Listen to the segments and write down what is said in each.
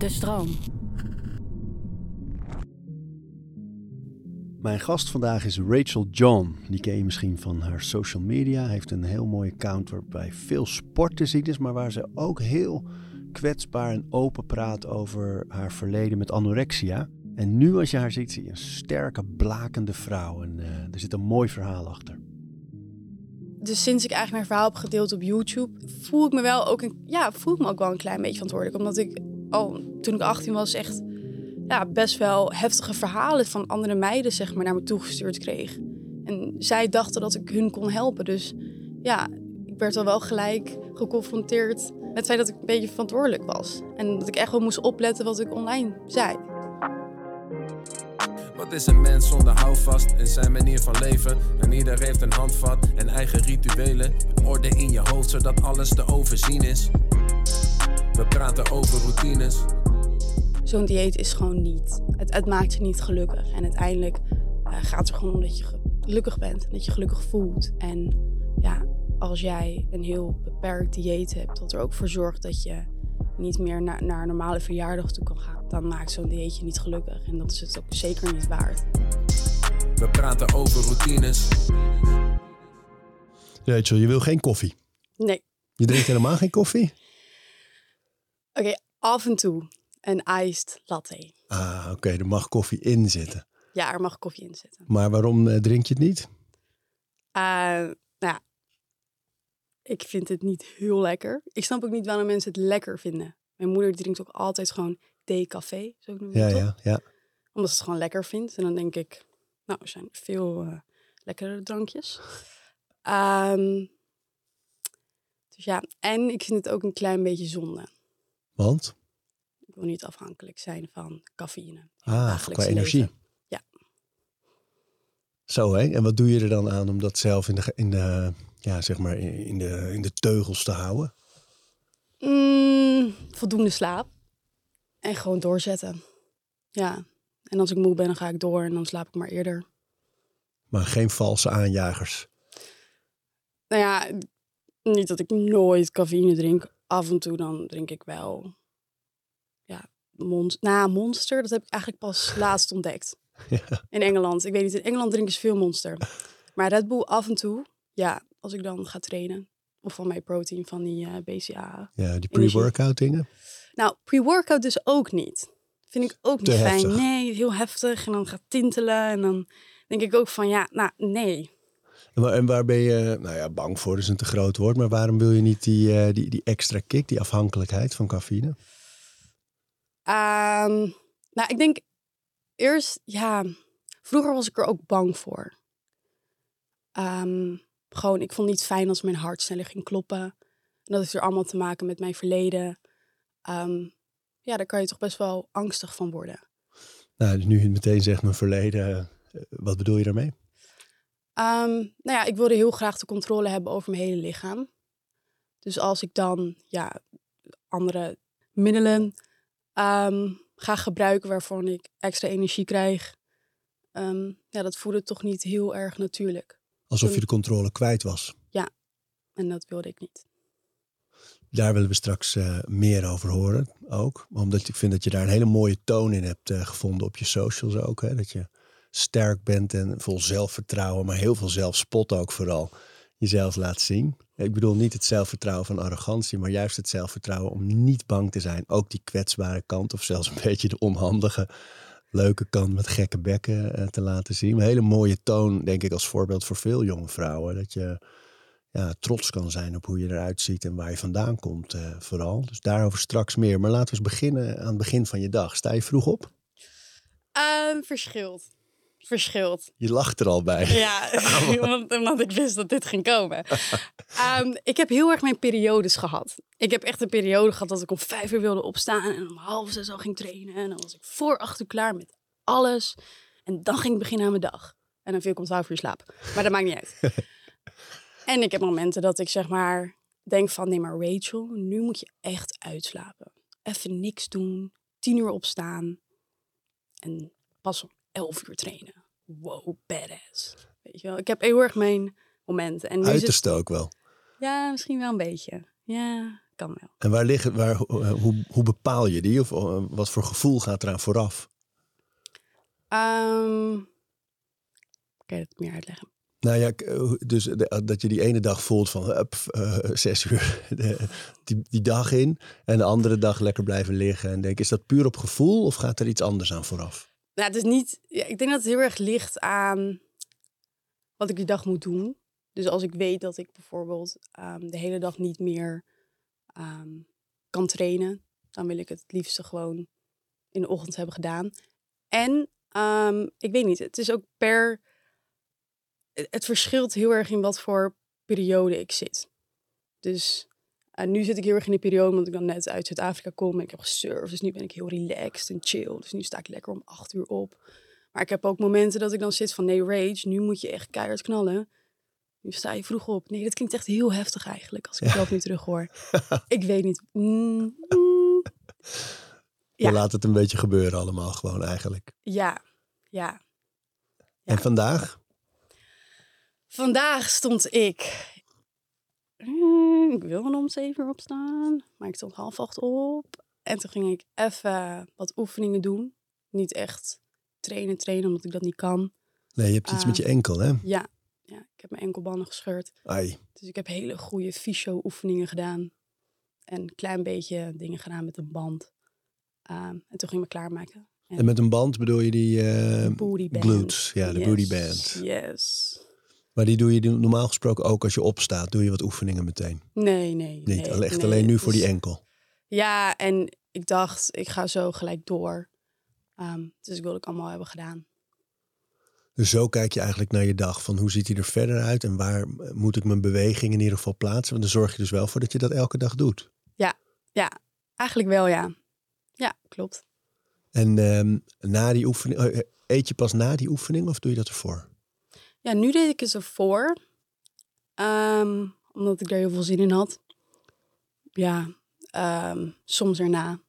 De stroom. Mijn gast vandaag is Rachel John. Die ken je misschien van haar social media. Heeft een heel mooi account waarbij veel sport te zien is, maar waar ze ook heel kwetsbaar en open praat over haar verleden met anorexia. En nu als je haar ziet, zie je een sterke, blakende vrouw. En uh, er zit een mooi verhaal achter. Dus sinds ik eigenlijk mijn verhaal heb gedeeld op YouTube, voel ik me wel ook een, ja, voel ik me ook wel een klein beetje verantwoordelijk. Omdat ik al toen ik 18 was echt ja, best wel heftige verhalen van andere meiden zeg maar, naar me toegestuurd kreeg. En zij dachten dat ik hun kon helpen. Dus ja, ik werd al wel gelijk geconfronteerd met het feit dat ik een beetje verantwoordelijk was. En dat ik echt wel moest opletten wat ik online zei. Wat is een mens zonder houvast in zijn manier van leven? En ieder heeft een handvat en eigen rituelen. Orde in je hoofd zodat alles te overzien is. We praten over routines. Zo'n dieet is gewoon niet. Het, het, maakt je niet gelukkig. En uiteindelijk uh, gaat het er gewoon om dat je gelukkig bent. En dat je gelukkig voelt. En ja, als jij een heel beperkt dieet hebt, dat er ook voor zorgt dat je niet meer naar, naar een normale verjaardag toe kan gaan, dan maakt zo'n dieetje niet gelukkig. En dat is het ook zeker niet waard. We praten over routines. Rachel, je wil geen koffie? Nee. Je drinkt helemaal geen koffie? Oké, af en toe een iced latte. Ah, oké, er mag koffie in zitten. Ja, er mag koffie in zitten. Maar waarom uh, drink je het niet? Uh, nou ja, ik vind het niet heel lekker. Ik snap ook niet waarom mensen het lekker vinden. Mijn moeder drinkt ook altijd gewoon decafé, zo noem ja, het ja, ja. Omdat ze het gewoon lekker vindt. En dan denk ik, nou, er zijn veel uh, lekkere drankjes. Um, dus ja, en ik vind het ook een klein beetje zonde. Want? Ik wil niet afhankelijk zijn van cafeïne. Ah, qua energie. Leven. Ja. Zo hè? En wat doe je er dan aan om dat zelf in de, in de, ja, zeg maar in de, in de teugels te houden? Mm, voldoende slaap. En gewoon doorzetten. Ja. En als ik moe ben, dan ga ik door en dan slaap ik maar eerder. Maar geen valse aanjagers? Nou ja, niet dat ik nooit cafeïne drink. Af en toe dan drink ik wel. Ja, monster. Nou, monster, dat heb ik eigenlijk pas laatst ontdekt. Ja. In Engeland. Ik weet niet, in Engeland drinken ze veel monster. Maar Red Bull af en toe, ja, als ik dan ga trainen. Of van mijn protein, van die uh, BCA. Ja, die pre-workout dingen? Nou, pre-workout dus ook niet. Vind ik ook niet Te fijn. heftig. Nee, heel heftig. En dan gaat tintelen. En dan denk ik ook van, ja, nou, nee. En waar, en waar ben je, nou ja, bang voor is een te groot woord, maar waarom wil je niet die, uh, die, die extra kick, die afhankelijkheid van cafeïne? Um, nou, ik denk eerst, ja, vroeger was ik er ook bang voor. Um, gewoon, ik vond het niet fijn als mijn hart sneller ging kloppen. En dat heeft er allemaal te maken met mijn verleden. Um, ja, daar kan je toch best wel angstig van worden. Nou, dus nu je meteen zegt mijn verleden, uh, wat bedoel je daarmee? Um, nou ja, ik wilde heel graag de controle hebben over mijn hele lichaam. Dus als ik dan ja, andere middelen um, ga gebruiken waarvan ik extra energie krijg, um, ja, dat voelde toch niet heel erg natuurlijk. Alsof je de controle kwijt was. Ja, en dat wilde ik niet. Daar willen we straks uh, meer over horen ook. Omdat ik vind dat je daar een hele mooie toon in hebt uh, gevonden op je socials ook. Hè? Dat je sterk bent en vol zelfvertrouwen, maar heel veel zelfspot ook vooral jezelf laat zien. Ik bedoel niet het zelfvertrouwen van arrogantie, maar juist het zelfvertrouwen om niet bang te zijn. Ook die kwetsbare kant of zelfs een beetje de onhandige, leuke kant met gekke bekken uh, te laten zien. Een hele mooie toon, denk ik, als voorbeeld voor veel jonge vrouwen. Dat je ja, trots kan zijn op hoe je eruit ziet en waar je vandaan komt uh, vooral. Dus daarover straks meer. Maar laten we eens beginnen aan het begin van je dag. Sta je vroeg op? Uh, verschilt verschilt. Je lacht er al bij. Ja, omdat, omdat ik wist dat dit ging komen. um, ik heb heel erg mijn periodes gehad. Ik heb echt een periode gehad dat ik om vijf uur wilde opstaan en om half zes al ging trainen. En dan was ik voor acht uur klaar met alles. En dan ging ik beginnen aan mijn dag. En dan viel ik om twaalf uur slaap. Maar dat maakt niet uit. en ik heb momenten dat ik zeg maar denk van nee maar Rachel, nu moet je echt uitslapen. Even niks doen, tien uur opstaan en pas om 11 uur trainen. Wow, badass. Weet je wel, ik heb heel erg mijn momenten. En nu Uiterste het... ook wel. Ja, misschien wel een beetje. Ja, kan wel. En waar liggen, waar, eh, hoe, hoe bepaal je die? Of eh, wat voor gevoel gaat eraan vooraf? Ehm kan je het meer uitleggen? Nou ja, eh, dus de- dat je die ene dag voelt van eh, zes uur de- die, die dag in. En de andere dag lekker blijven liggen. En denk, is dat puur op gevoel of gaat er iets anders aan vooraf? Nou, het is niet. Ja, ik denk dat het heel erg ligt aan wat ik die dag moet doen. Dus als ik weet dat ik bijvoorbeeld ehm, de hele dag niet meer ehm, kan trainen, dan wil ik het het liefste gewoon in de ochtend hebben gedaan. En ehm, ik weet niet, het is ook per. Het het verschilt heel erg in wat voor periode ik zit. Dus eh, nu zit ik heel erg in de periode omdat ik dan net uit Zuid-Afrika kom en ik heb gesurfd. Dus nu ben ik heel relaxed en chill. Dus nu sta ik lekker om acht uur op. Maar ik heb ook momenten dat ik dan zit van nee, rage, nu moet je echt keihard knallen. Nu sta je vroeg op. Nee, dat klinkt echt heel heftig eigenlijk als ik het zelf nu terug hoor. ik weet niet. Mm, mm. Je Ja. laat het een beetje gebeuren allemaal gewoon eigenlijk. ja, ja. En Ja. vandaag? Vandaag stond ik. Mm, Ik wilde om zeven uur opstaan, maar ik stond half acht op. En toen ging ik even wat oefeningen doen. Niet echt trainen, trainen, omdat ik dat niet kan. Nee, je hebt iets met je enkel, hè? Ja, ja ik heb mijn enkelbanden gescheurd. Ai. Dus ik heb hele goede fysio-oefeningen gedaan. En een klein beetje dingen gedaan met een band. Ehm, en toen ging ik me klaarmaken. En met een band bedoel je die Booty band. glutes? Ja, de Yes, booty band. Yes. Maar die doe je normaal gesproken ook als je opstaat. Doe je wat oefeningen meteen. Nee, nee. Niet, nee, echt nee, alleen nu voor die enkel. Ja, en ik dacht, ik ga zo gelijk door. Ehm, dus ik wilde het allemaal hebben gedaan. Dus zo kijk je eigenlijk naar je dag. Van hoe ziet hij er verder uit en waar moet ik mijn beweging in ieder geval plaatsen? Want dan zorg je dus wel voor dat je dat elke dag doet. Ja, eigenlijk wel, ja. Ja, klopt. En ehm, na die oefening, eh, eet je pas na die oefening of doe je dat ervoor? Ja, nu deed ik het ervoor. Ehm, omdat ik daar heel veel zin in had. Ja, ehm, soms erna.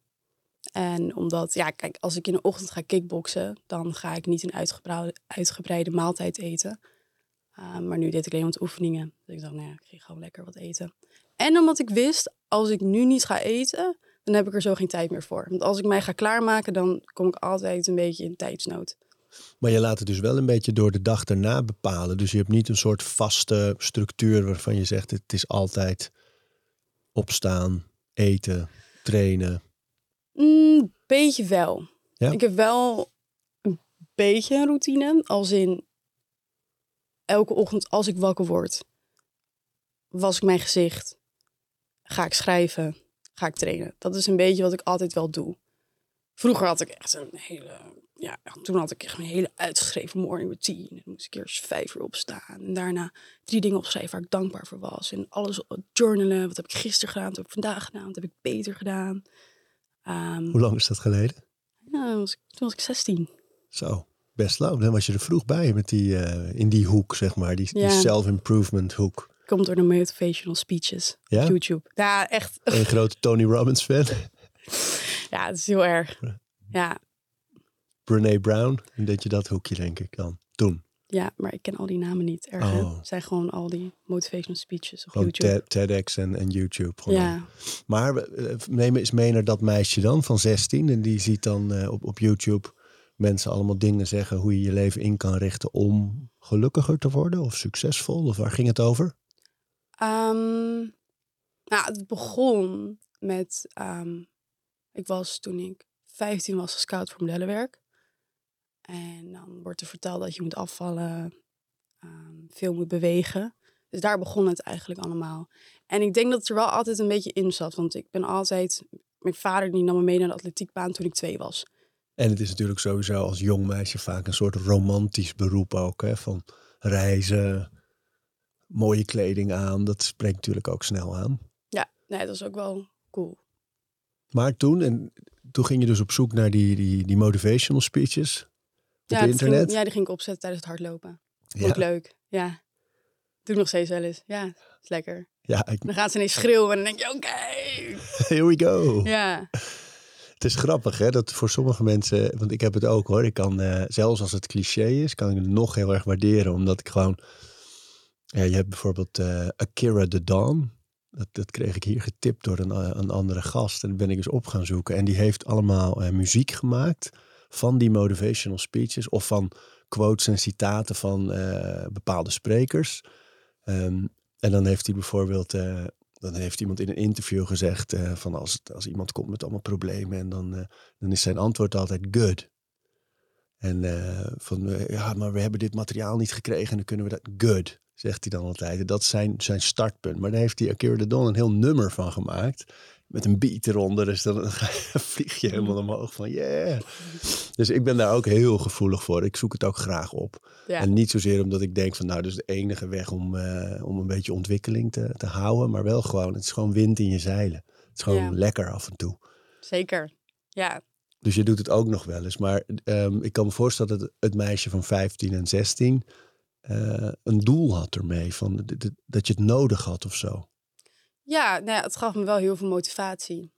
En omdat, ja, kijk, als ik in de ochtend ga kickboksen, dan ga ik niet een uitgebreide, uitgebreide maaltijd eten. Ehm, maar nu deed ik alleen wat oefeningen. Dus ik dacht, nou ja, ik ging gewoon lekker wat eten. En omdat ik wist, als ik nu niet ga eten, dan heb ik er zo geen tijd meer voor. Want als ik mij ga klaarmaken, dan kom ik altijd een beetje in tijdsnood. Maar je laat het dus wel een beetje door de dag erna bepalen. Dus je hebt niet een soort vaste structuur waarvan je zegt: het is altijd opstaan, eten, trainen. Mm, beetje wel. Ja? Ik heb wel een beetje een routine. Als in elke ochtend als ik wakker word, was ik mijn gezicht. Ga ik schrijven. Ga ik trainen. Dat is een beetje wat ik altijd wel doe. Vroeger had ik echt een hele... Ja, toen had ik echt een hele uitgeschreven morning routine. Dan moest ik eerst vijf uur opstaan. En daarna drie dingen opschrijven waar ik dankbaar voor was. En alles journalen. Wat heb ik gisteren gedaan? Wat heb ik vandaag gedaan? Wat heb ik beter gedaan? Ehm, Hoe lang is dat geleden? ja, toen was, ik, toen was ik 16. Zo, best lang. Dan was je er vroeg bij met die, eh, in die hoek, zeg maar. Die, self-improvement hoek. Komt door de motivational speeches Ja? op YouTube. Ja, echt. Een grote Tony Robbins fan. Ja, het is heel erg. Ja, Brene Brown. Dat je dat hoekje, denk ik, dan. Toen. ja, maar ik ken al die namen niet. Erg? Oh. Het zijn gewoon al die motivational speeches op Gewoon YouTube. TED- TEDx en, en YouTube. Gewoon. Ja, Maar eh, neem eens mee naar dat meisje dan van 16. En die ziet dan eh, op, op YouTube mensen allemaal dingen zeggen hoe je je leven in kan richten om gelukkiger te worden of succesvol. Of waar ging het over? Ehm, nou, het begon met... ehm, ik was toen ik 15 was gescout voor modellenwerk. En dan wordt er verteld dat je moet afvallen, ehm, veel moet bewegen. Dus daar begon het eigenlijk allemaal. En ik denk dat het er wel altijd een beetje in zat. Want ik ben altijd... Mijn vader die nam me mee naar de atletiekbaan toen ik twee was. En het is natuurlijk sowieso als jong meisje vaak een soort romantisch beroep ook. Hè? Van reizen, mooie kleding aan. Dat spreekt natuurlijk ook snel aan. Ja, nee, dat was ook wel cool. Maar toen, en toen ging je dus op zoek naar die, die, die motivational speeches op ja, internet. Ging, ja, die ging ik opzetten tijdens het hardlopen. ja, Ook leuk, ja. Doe nog steeds wel eens. Ja, is lekker. ja, ik- Dan gaan ze ineens schreeuwen en dan denk je, oké. here we go. Ja, Het is grappig hè, dat voor sommige mensen, want ik heb het ook hoor, ik kan eh, zelfs als het cliché is, kan ik het nog heel erg waarderen, omdat ik gewoon, ja, je hebt bijvoorbeeld eh, Akira the Dawn, Dat, dat kreeg ik hier getipt door een, een andere gast. En dat ben ik eens op gaan zoeken. En die heeft allemaal eh, muziek gemaakt van die motivational speeches. Of van quotes en citaten van eh, bepaalde sprekers. Ehm, en dan heeft hij bijvoorbeeld... eh, dan heeft iemand in een interview gezegd eh, van als, als iemand komt met allemaal problemen en dan, eh, dan is zijn antwoord altijd good. En eh, van eh, ja, maar we hebben dit materiaal niet gekregen en dan kunnen we dat good, zegt hij dan altijd. Dat is zijn, zijn startpunt. Maar daar heeft hij Akira de Don een heel nummer van gemaakt. Met een beat eronder. Dus dan vlieg je helemaal omhoog van yeah. Dus ik ben daar ook heel gevoelig voor. Ik zoek het ook graag op. Ja. En niet zozeer omdat ik denk van nou, dat is de enige weg om, eh, om een beetje ontwikkeling te, te houden. Maar wel gewoon, het is gewoon wind in je zeilen. Het is gewoon Ja. lekker af en toe. Zeker. Ja, Dus je doet het ook nog wel eens. Maar ehm, ik kan me voorstellen dat het meisje van 15 en 16 eh, een doel had ermee. Van, dat je het nodig had of zo. Ja, nou ja, het gaf me wel heel veel motivatie.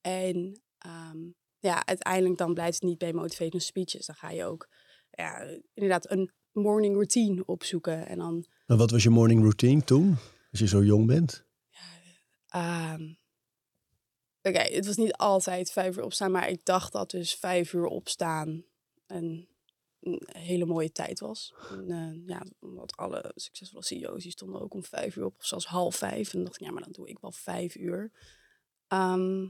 En ehm, ja, uiteindelijk dan blijft het niet bij motivational speeches. Dan ga je ook ja, inderdaad een morning routine opzoeken. En dan, En wat was je morning routine toen? Als je zo jong bent? ehm, oké, het was niet altijd vijf uur opstaan, maar ik dacht dat dus vijf uur opstaan een, een hele mooie tijd was. En, eh, ja, omdat alle succesvolle CEO's die stonden ook om vijf uur op, of zelfs half vijf. En dan dacht ik, ja, maar dan doe ik wel vijf uur. Ehm,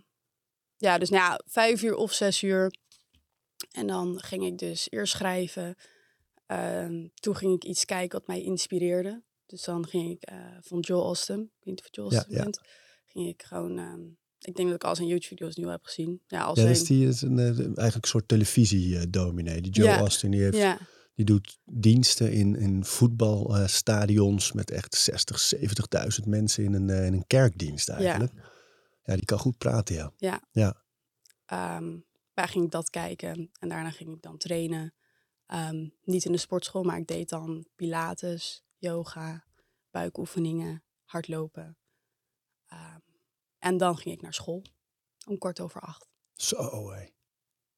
ja, dus nou ja, vijf uur of zes uur. En dan ging ik dus eerst schrijven. Ehm, toen ging ik iets kijken wat mij inspireerde. Dus dan ging ik eh, van Joel Austin, ik weet niet of je Joel Ja, Austin ja. ging ik gewoon, ehm, ik denk dat ik al zijn YouTube-video's nu heb gezien. Ja, als Ja, dat een- is die, is een, eh, eigenlijk een soort televisie-dominee. Die Joe Ja. Austin, die, heeft, ja, die doet diensten in, in voetbalstadions met echt 60, 70.000 mensen in een, eh, in een kerkdienst eigenlijk. Ja. die kan goed praten, ja. Ja. Ja. Ehm, waar ging ik dat kijken en daarna ging ik dan trainen. Ehm, niet in de sportschool, maar ik deed dan pilates, yoga, buikoefeningen, hardlopen. En dan ging ik naar school om kwart over acht. Zo, hé.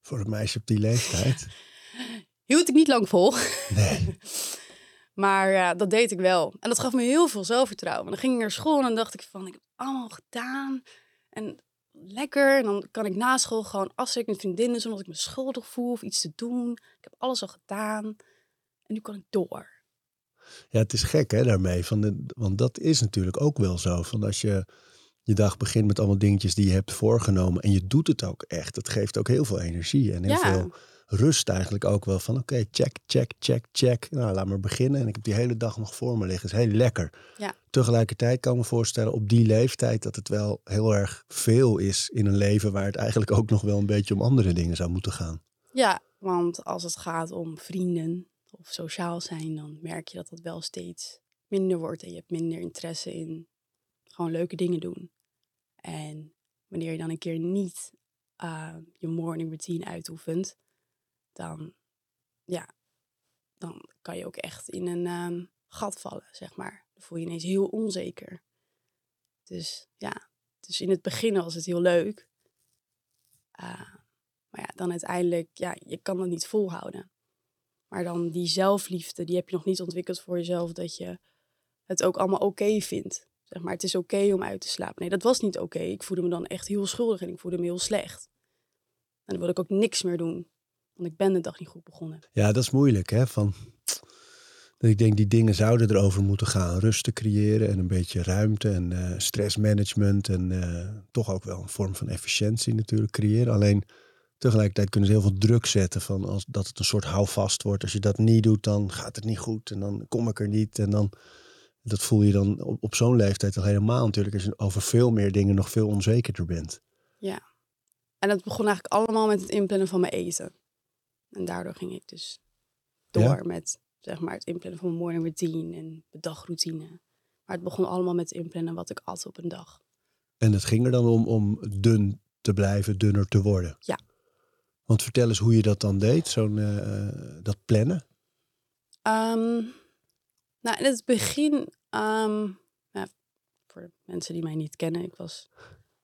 Voor een meisje op die leeftijd. Hield ik niet lang vol, Nee. maar ja, dat deed ik wel. En dat gaf me heel veel zelfvertrouwen. En dan ging ik naar school en dan dacht ik van, ik heb het allemaal gedaan. En lekker. En dan kan ik na school gewoon afspreken met vriendinnen zonder dat ik me schuldig voel of iets te doen. Ik heb alles al gedaan. En nu kan ik door. Ja, het is gek hè, daarmee. Van de, want dat is natuurlijk ook wel zo. Van als je je dag begint met allemaal dingetjes die je hebt voorgenomen. En je doet het ook echt. Dat geeft ook heel veel energie en heel Ja. veel rust eigenlijk ook wel. Van oké, check, check, check, check. Nou, laat maar beginnen. En ik heb die hele dag nog voor me liggen. is heel lekker. Ja. Tegelijkertijd kan ik me voorstellen op die leeftijd dat het wel heel erg veel is in een leven waar het eigenlijk ook nog wel een beetje om andere dingen zou moeten gaan. Ja, want als het gaat om vrienden of sociaal zijn, dan merk je dat dat wel steeds minder wordt. En je hebt minder interesse in gewoon leuke dingen doen. En wanneer je dan een keer niet eh, je morning routine uitoefent, dan, ja, dan kan je ook echt in een ehm, gat vallen, zeg maar. Dan voel je ineens heel onzeker. Dus ja, dus in het begin was het heel leuk. Eh, maar ja, dan uiteindelijk, ja, je kan dat niet volhouden. Maar dan die zelfliefde, die heb je nog niet ontwikkeld voor jezelf, dat je het ook allemaal oké vindt. Zeg maar, het is oké om uit te slapen. Nee, dat was niet oké. Ik voelde me dan echt heel schuldig en ik voelde me heel slecht. En dan wilde ik ook niks meer doen. Want ik ben de dag niet goed begonnen. Ja, dat is moeilijk hè. Van, ik denk die dingen zouden erover moeten gaan. Rust te creëren en een beetje ruimte en eh, stressmanagement. En eh, toch ook wel een vorm van efficiëntie natuurlijk creëren. Alleen tegelijkertijd kunnen ze heel veel druk zetten van als, dat het een soort houvast wordt. Als je dat niet doet, dan gaat het niet goed. En dan kom ik er niet. En dan, dat voel je dan op, op zo'n leeftijd al helemaal natuurlijk. Als je over veel meer dingen nog veel onzekerder bent. En dat begon eigenlijk allemaal met het inplannen van mijn eten. En daardoor ging ik dus door Ja? met zeg maar, het inplannen van mijn morning routine en de dagroutine. Maar het begon allemaal met het inplannen wat ik at op een dag. En het ging er dan om om dun te blijven, dunner te worden. Ja. Want vertel eens hoe je dat dan deed, zo'n eh, dat plannen. Ehm, nou, in het begin, ehm, voor mensen die mij niet kennen, ik was,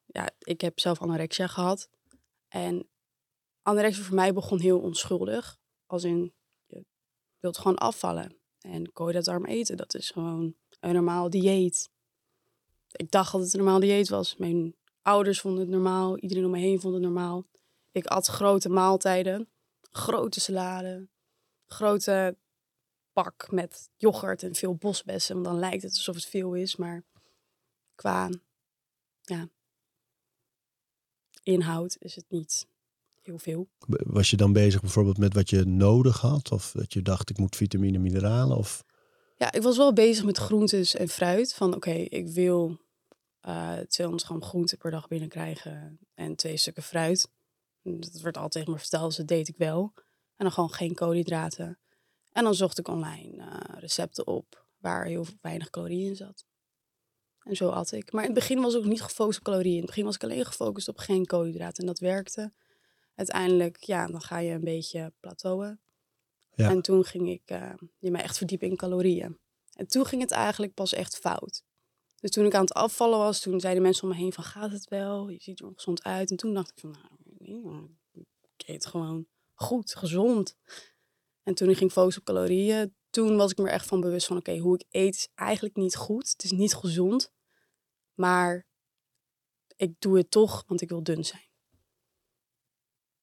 ja, ik heb zelf anorexia gehad. En anorexia voor mij begon heel onschuldig. Als in, je wilt gewoon afvallen. En koolhydraatarm eten, dat is gewoon een normaal dieet. ik dacht dat het een normaal dieet was. Mijn ouders vonden het normaal. Iedereen om me heen vond het normaal. Ik at grote maaltijden. Grote salade. Grote pak met yoghurt en veel bosbessen. Want dan lijkt het alsof het veel is. Maar qua ja, inhoud is het niet heel veel. Was je dan bezig bijvoorbeeld met wat je nodig had? Of dat je dacht, ik moet vitamine, mineralen? Of... Ja, ik was wel bezig met groentes en fruit. Van oké, ik wil eh 200 gram groente per dag binnenkrijgen en twee stukken fruit. Dat werd altijd tegen me verteld, dus dat deed ik wel. En dan gewoon geen koolhydraten. En dan zocht ik online eh, recepten op waar heel weinig calorieën in zat. En zo at ik. Maar in het begin was ik ook niet gefocust op calorieën. In het begin was ik alleen gefocust op geen koolhydraten. En dat werkte. Uiteindelijk, ja, dan ga je een beetje plateauen. Ja. En toen ging ik eh, je mij echt verdiepen in calorieën. En toen ging het eigenlijk pas echt fout. Dus toen ik aan het afvallen was, toen zeiden mensen om me heen van gaat het wel? Je ziet er ongezond uit. En toen dacht ik van nou, ik eet gewoon goed, gezond. En toen ik ging focussen op calorieën, toen was ik me er echt van bewust van oké, hoe ik eet is eigenlijk niet goed. Het is niet gezond. Maar ik doe het toch, want ik wil dun zijn.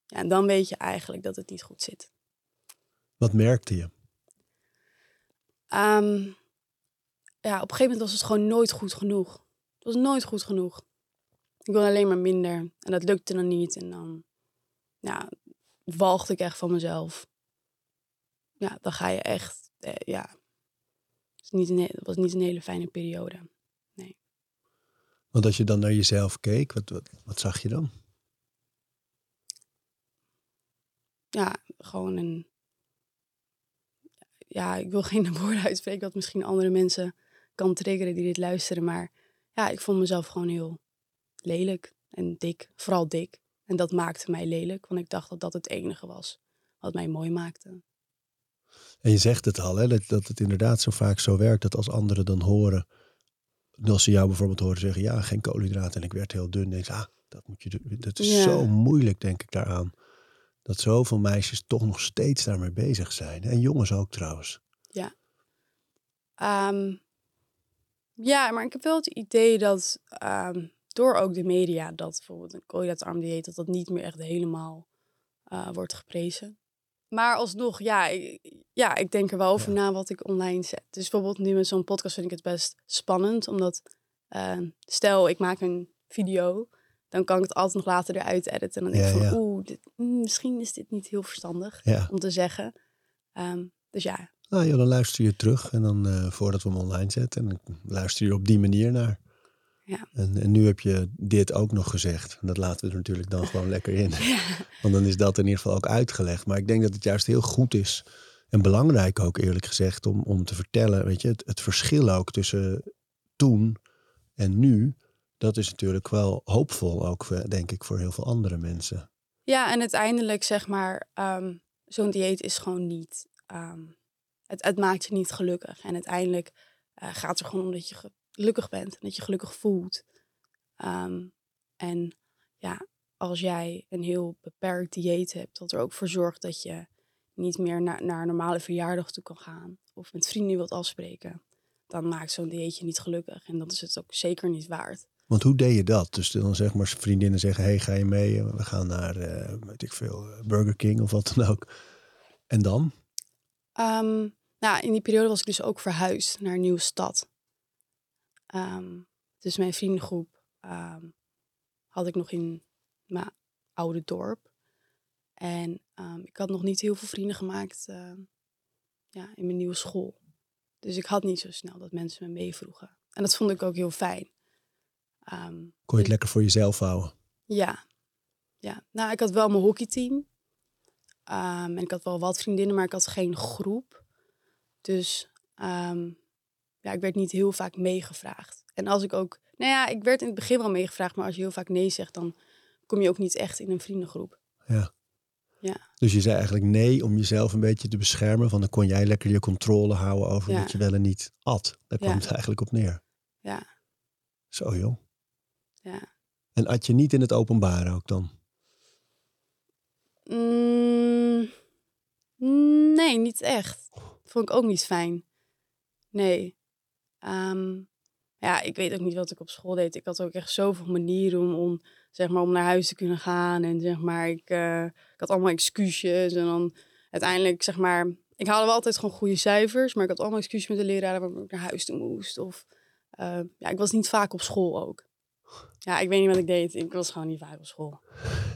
Ja, en dan weet je eigenlijk dat het niet goed zit. Wat merkte je? Ehm, ja, op een gegeven moment was het gewoon nooit goed genoeg. Het was nooit goed genoeg. Ik wilde alleen maar minder. En dat lukte dan niet. En dan ja, walgde ik echt van mezelf. Ja, dan ga je echt... Eh, ja, het is niet een, het was niet een hele fijne periode. Want als je dan naar jezelf keek, wat, wat, wat zag je dan? Ja, gewoon een... Ja, ik wil geen woorden uitspreken wat misschien andere mensen kan triggeren die dit luisteren. Maar ja, ik vond mezelf gewoon heel lelijk en dik. Vooral dik. En dat maakte mij lelijk, want ik dacht dat dat het enige was wat mij mooi maakte. En je zegt het al, hè, dat, dat het inderdaad zo vaak zo werkt dat als anderen dan horen, als ze jou bijvoorbeeld horen zeggen, ja, geen koolhydraten en ik werd heel dun, denk ik, ah, dat, moet je, doen. dat is Ja. zo moeilijk, denk ik daaraan. Dat zoveel meisjes toch nog steeds daarmee bezig zijn. En jongens ook trouwens. Ehm, ja, maar ik heb wel het idee dat ehm, door ook de media, dat bijvoorbeeld een koolhydraatarm dieet, dat dat niet meer echt helemaal eh, wordt geprezen. Maar alsnog, ja ik, ja, ik denk er wel over Ja. na wat ik online zet. Dus bijvoorbeeld nu met zo'n podcast vind ik het best spannend, omdat eh, stel ik maak een video, dan kan ik het altijd nog later eruit editen. En dan denk ik Ja, van, oeh, dit- mm, misschien is dit niet heel verstandig om te zeggen. Ehm, dus ja, Nou ja, dan luister je terug en dan eh, voordat we hem online zetten, en dan luister je op die manier naar. Ja. En, en nu heb je dit ook nog gezegd. En dat laten we er natuurlijk dan gewoon lekker in. Want dan is dat in ieder geval ook uitgelegd. Maar ik denk dat het juist heel goed is. En belangrijk ook eerlijk gezegd om, om te vertellen. Weet je, het, het verschil ook tussen toen en nu. Dat is natuurlijk wel hoopvol ook, eh, denk ik, voor heel veel andere mensen. Ja, en uiteindelijk zeg maar, ehm, zo'n dieet is gewoon niet. ehm, het, het maakt je niet gelukkig. En uiteindelijk eh, gaat het er gewoon om dat je gelukkig bent en dat je gelukkig voelt. Ehm, en ja, als jij een heel beperkt dieet hebt, dat er ook voor zorgt dat je niet meer naar, naar een normale verjaardag toe kan gaan of met vrienden wilt afspreken, dan maakt zo'n dieetje niet gelukkig. En dat is het ook zeker niet waard. Want hoe deed je dat? Dus dan zeg maar vriendinnen zeggen, hey, ga je mee? We gaan naar, eh, weet ik veel, eh, Burger King of wat dan ook. En dan? Ehm, nou, in die periode was ik dus ook verhuisd naar een nieuwe stad. Ehm, dus mijn vriendengroep ehm, had ik nog in mijn oude dorp. En ehm, ik had nog niet heel veel vrienden gemaakt ja, in mijn nieuwe school. Dus ik had niet zo snel dat mensen me meevroegen. En dat vond ik ook heel fijn. Kon je het lekker voor jezelf houden? ja. ja. Nou, ik had wel mijn hockeyteam. En ik had wel wat vriendinnen, maar ik had geen groep. Dus ja, ik werd niet heel vaak meegevraagd. En als ik ook... Nou ja, ik werd in het begin wel meegevraagd, maar als je heel vaak nee zegt, dan kom je ook niet echt in een vriendengroep. Ja. Ja. Dus je zei eigenlijk nee om jezelf een beetje te beschermen. Van dan kon jij lekker je controle houden over Ja. wat je wel en niet at. Daar kwam Ja. het eigenlijk op neer. Ja, Zo joh. ja. En at je niet in het openbaar ook dan? Mm, nee, niet echt. Vond ik ook niet fijn. Nee. Ehm, Ja, ik weet ook niet wat ik op school deed. Ik had ook echt zoveel manieren om, om, zeg maar, om naar huis te kunnen gaan. En zeg maar, ik, eh, ik had allemaal excuses. En dan uiteindelijk, zeg maar, ik haalde wel altijd gewoon goede cijfers. Maar ik had allemaal excuses met de leraar waarom ik naar huis toe moest. Of eh, ja, ik was niet vaak op school ook. Ja, ik weet niet wat ik deed. Ik was gewoon niet vaak op school.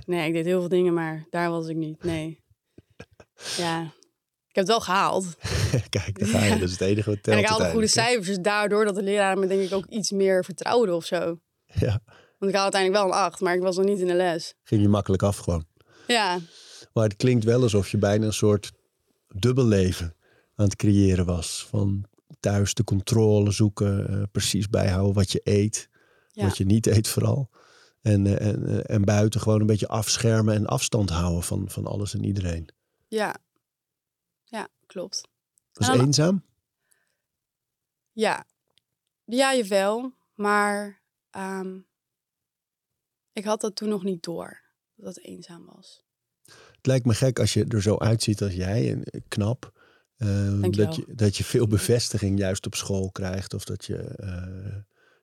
Nee, ik deed heel veel dingen, maar daar was ik niet. Nee. Ja, ik heb het wel gehaald. Kijk, daar ga je. Dat is het enige wat telt en ik haalde goede cijfers. Dus daardoor dat de leraar me denk ik ook iets meer vertrouwde of zo. Ja, Want ik had uiteindelijk wel een 8, maar ik was nog niet in de les. ging je makkelijk af gewoon. Ja, Maar het klinkt wel alsof je bijna een soort dubbelleven aan het creëren was. Van thuis de controle zoeken, eh, precies bijhouden wat je eet, Ja. wat je niet eet vooral. En, eh, en, eh, en buiten gewoon een beetje afschermen en afstand houden van, van alles en iedereen. ja. Klopt. Was dan- eenzaam? Ja, ja, jawel. Maar ehm, ik had dat toen nog niet door. Dat het eenzaam was. Het lijkt me gek als je er zo uitziet als jij, en knap. eh, Dankjewel. dat, je, dat je veel bevestiging juist op school krijgt. Of dat je. eh,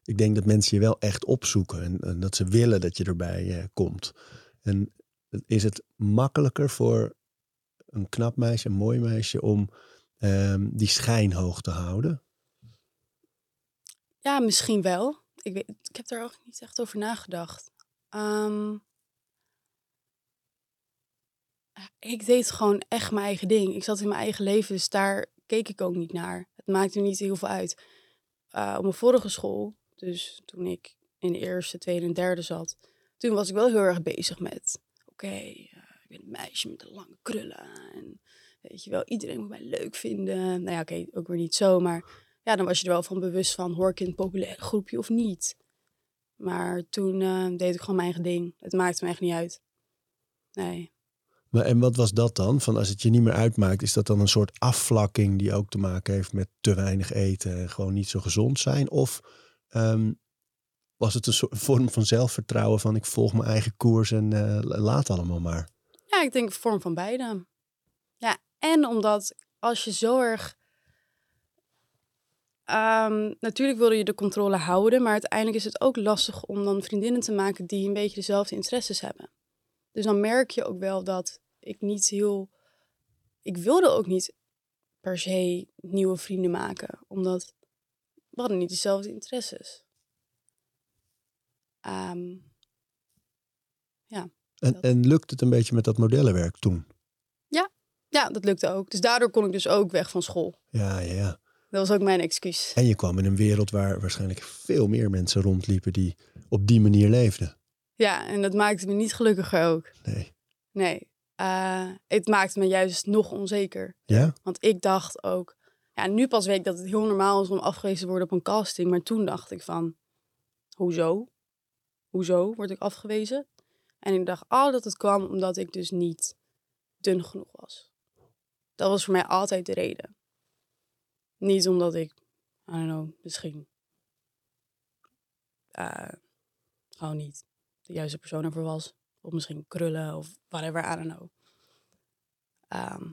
ik denk dat mensen je wel echt opzoeken. En, en dat ze willen dat je erbij eh, komt. En is het makkelijker voor een knap meisje, een mooi meisje, om ehm, die schijn hoog te houden? Ja, misschien wel. Ik, weet, ik heb er ook niet echt over nagedacht. Ehm, ik deed gewoon echt mijn eigen ding. Ik zat in mijn eigen leven, dus daar keek ik ook niet naar. Het maakte niet heel veel uit. Eh, op mijn vorige school, dus toen ik in de eerste, tweede en derde zat, toen was ik wel heel erg bezig met: oké, eh, ben een meisje met de lange krullen. En weet je wel, iedereen moet mij leuk vinden. Nou ja, oké, ook weer niet zo, maar ja, dan was je er wel van bewust van, hoor ik in een populaire groepje of niet. Maar toen eh, deed ik gewoon mijn eigen ding. Het maakte me echt niet uit. Nee. Maar, en wat was dat dan? Van als het je niet meer uitmaakt, is dat dan een soort afvlakking die ook te maken heeft met te weinig eten en gewoon niet zo gezond zijn? Of ehm, was het een soort vorm van zelfvertrouwen van ik volg mijn eigen koers en eh, laat allemaal maar? Ja, ik denk vorm van beide. Ja, en omdat als je zo erg... Ehm, natuurlijk wilde je de controle houden, maar uiteindelijk is het ook lastig om dan vriendinnen te maken die een beetje dezelfde interesses hebben. Dus dan merk je ook wel dat ik niet heel... Ik wilde ook niet per se nieuwe vrienden maken, omdat we hadden niet dezelfde interesses. Ehm, En, Dat- en lukt het een beetje met dat modellenwerk toen? ja, dat lukte ook. Dus daardoor kon ik dus ook weg van school. Ja, ja, ja. Dat was ook mijn excuus. En je kwam in een wereld waar waarschijnlijk veel meer mensen rondliepen die op die manier leefden. Ja, en dat maakte me niet gelukkiger ook. Nee. Nee, Eh, het maakte me juist nog onzeker. Ja? Want ik dacht ook... Ja, nu pas weet ik dat het heel normaal is om afgewezen te worden op een casting. Maar toen dacht ik van... Hoezo? Hoezo word ik afgewezen? En ik dacht oh, dat het kwam omdat ik dus niet dun genoeg was. Dat was voor mij altijd de reden. Niet omdat ik, I don't know, misschien eh, gewoon niet de juiste persoon ervoor was. Of misschien krullen of whatever, I don't know. Ehm,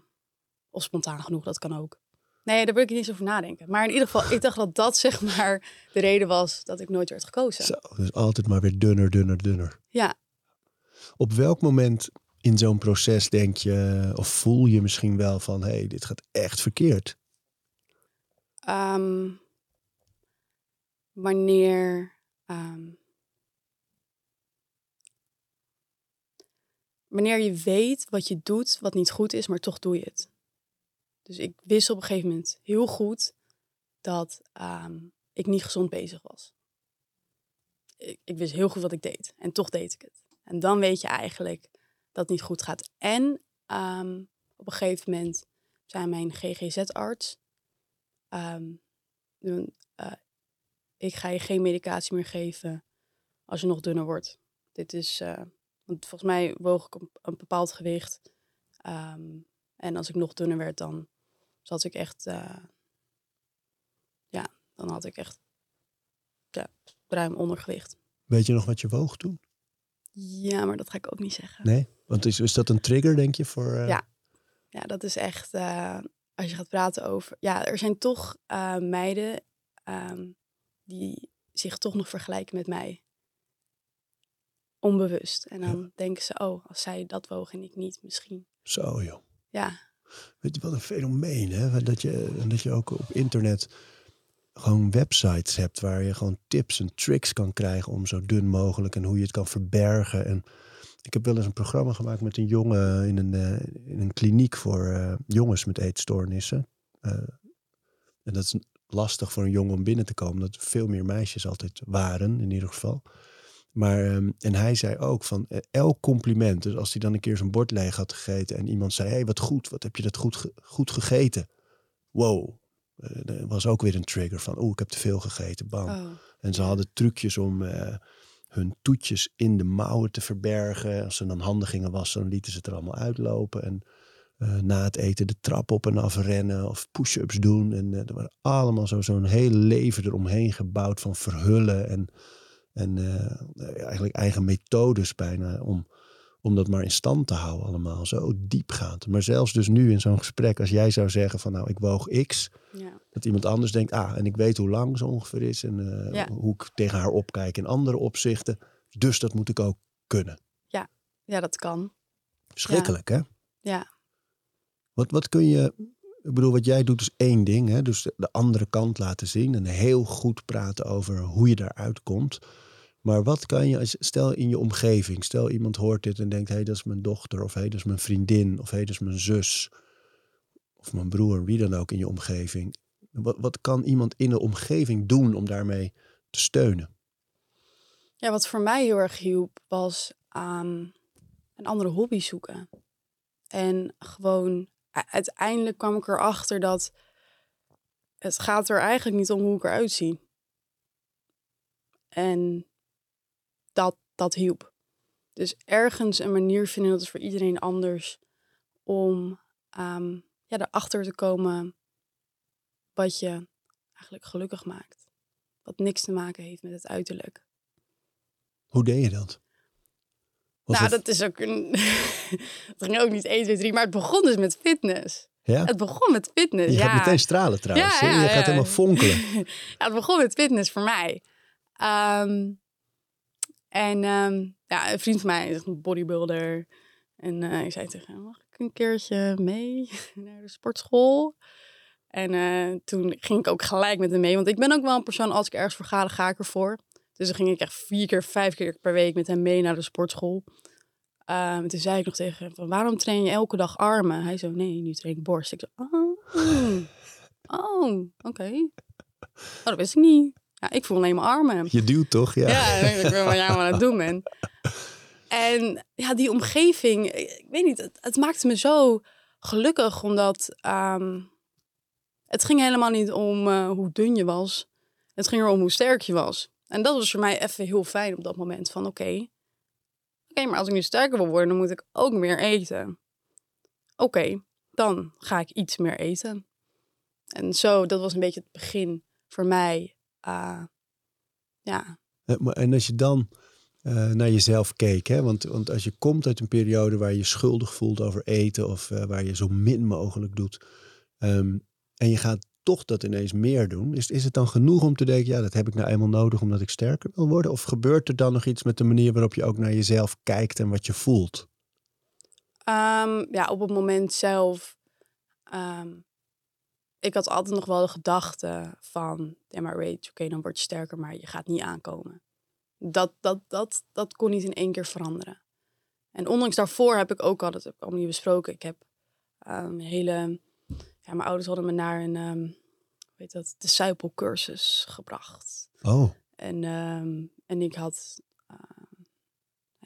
of spontaan genoeg, dat kan ook. Nee, daar wil ik niet eens over nadenken. Maar in ieder geval, ik dacht dat dat zeg maar de reden was dat ik nooit werd gekozen. Zo, dus altijd maar weer dunner, dunner, dunner. Ja, Op welk moment in zo'n proces denk je, of voel je misschien wel van, hé, hey, dit gaat echt verkeerd? Ehm, wanneer. ehm, wanneer je weet wat je doet, wat niet goed is, maar toch doe je het. Dus ik wist op een gegeven moment heel goed dat ehm, ik niet gezond bezig was. Ik, ik wist heel goed wat ik deed en toch deed ik het. En dan weet je eigenlijk dat het niet goed gaat. En ehm, op een gegeven moment zei mijn GGZ-arts, Ehm, eh, ik ga je geen medicatie meer geven als je nog dunner wordt. Dit is, eh, want volgens mij woog ik een bepaald gewicht. Ehm, en als ik nog dunner werd, dan zat ik echt, eh, ja, dan had ik echt ja, ruim ondergewicht. Weet je nog wat je woog toen? Ja, maar dat ga ik ook niet zeggen. Nee? Want is, is dat een trigger, denk je, voor... eh, Ja. Ja, dat is echt, eh, als je gaat praten over... Ja, er zijn toch eh, meiden ehm, die zich toch nog vergelijken met mij. Onbewust. En dan denken ze, oh, als zij dat woog en ik niet, misschien. Zo joh. Ja, Weet je wat een fenomeen, hè? Dat je, dat je ook op internet gewoon websites hebt waar je gewoon tips en tricks kan krijgen om zo dun mogelijk en hoe je het kan verbergen. En ik heb wel eens een programma gemaakt met een jongen in een, eh, in een kliniek voor eh, jongens met eetstoornissen. Eh, en dat is lastig voor een jongen om binnen te komen, dat veel meer meisjes altijd waren, in ieder geval. Maar, ehm, en hij zei ook van elk compliment, dus als hij dan een keer zijn bord leeg had gegeten en iemand zei, hé hey, wat goed, wat heb je dat goed, goed gegeten. Wow, Eh, dat was ook weer een trigger van, oeh, ik heb te veel gegeten, bam. oh, En ze hadden trucjes om eh, hun toetjes in de mouwen te verbergen. Als ze dan handen gingen wassen, dan lieten ze het er allemaal uitlopen. En eh, na het eten de trap op en af rennen of push-ups doen. En er waren allemaal zo- zo'n hele leven eromheen gebouwd van verhullen. En, en eigenlijk eigen methodes bijna om, om dat maar in stand te houden allemaal. Zo diepgaand. Maar zelfs dus nu in zo'n gesprek, als jij zou zeggen van nou, ik woog X ja. dat iemand anders denkt, ah, en ik weet hoe lang ze ongeveer is en eh, Ja. hoe ik tegen haar opkijk in andere opzichten. Dus dat moet ik ook kunnen. ja, dat kan. Schrikkelijk, hè? Ja, Wat, wat kun je, ik bedoel, wat jij doet is één ding, hè? Dus de, de andere kant laten zien en heel goed praten over hoe je daaruit komt. Maar wat kan je, stel in je omgeving, stel iemand hoort dit en denkt, hé, hey, dat is mijn dochter, of hé, hey, dat is mijn vriendin, of hé, hey, dat is mijn zus, of mijn broer, wie dan ook in je omgeving. Wat, wat kan iemand in de omgeving doen om daarmee te steunen? Ja, wat voor mij heel erg hielp was aan een andere hobby zoeken. En gewoon, uiteindelijk kwam ik erachter dat het gaat er eigenlijk niet om hoe ik eruit zie. En dat, hielp. Dus ergens een manier vinden, dat is voor iedereen anders, om ehm, ja, erachter te komen wat je eigenlijk gelukkig maakt. Wat niks te maken heeft met het uiterlijk. Hoe deed je dat? Was nou, het- dat is ook een. het ging ook niet 1, 2, 3, maar het begon dus met fitness. ja? Het begon met fitness. Je ja. gaat meteen stralen trouwens. Ja, je gaat helemaal fonkelen. ja, het begon met fitness voor mij. Ehm, en ehm, ja, een vriend van mij is een bodybuilder. En eh, ik zei tegen hem, mag ik een keertje mee naar de sportschool? En eh, toen ging ik ook gelijk met hem mee. Want ik ben ook wel een persoon, als ik ergens voor ga, ga ik ervoor. Dus dan ging ik echt vier keer, vijf keer per week met hem mee naar de sportschool. Ehm, en toen zei ik nog tegen hem, van, waarom train je elke dag armen? Hij zo, nee, nu train ik borst. Ik zo, oh, oh oké. Oh, dat wist ik niet. Ja, ik voel alleen maar armen. Je duwt toch? Ja. Ja, ik weet wat jij aan het doen bent. En ja, die omgeving, ik weet niet, het, het maakte me zo gelukkig, omdat ehm, het ging helemaal niet om eh, hoe dun je was. Het ging erom hoe sterk je was. En dat was voor mij even heel fijn op dat moment van oké, oké, maar als ik nu sterker wil worden, dan moet ik ook meer eten. Oké, dan ga ik iets meer eten. En zo, dat was een beetje het begin voor mij. Ah, ja, En als je dan eh, naar jezelf keek, hè? Want, want als je komt uit een periode waar je je schuldig voelt over eten of eh, waar je zo min mogelijk doet, ehm, en je gaat toch dat ineens meer doen, is, is het dan genoeg om te denken, ja, dat heb ik nou eenmaal nodig omdat ik sterker wil worden? Of gebeurt er dan nog iets met de manier waarop je ook naar jezelf kijkt en wat je voelt? Ehm, ja, op het moment zelf. ehm, ik had altijd nog wel de gedachte van, ja maar weet, oké, dan word je sterker, maar je gaat niet aankomen. Dat, dat, dat, dat kon niet in één keer veranderen. En ondanks daarvoor heb ik ook al, dat heb ik allemaal niet besproken, ik heb ehm, een hele, ja, mijn ouders hadden me naar een, ehm hoe heet dat, disciplecursus gebracht. Oh, En, ehm, en ik had,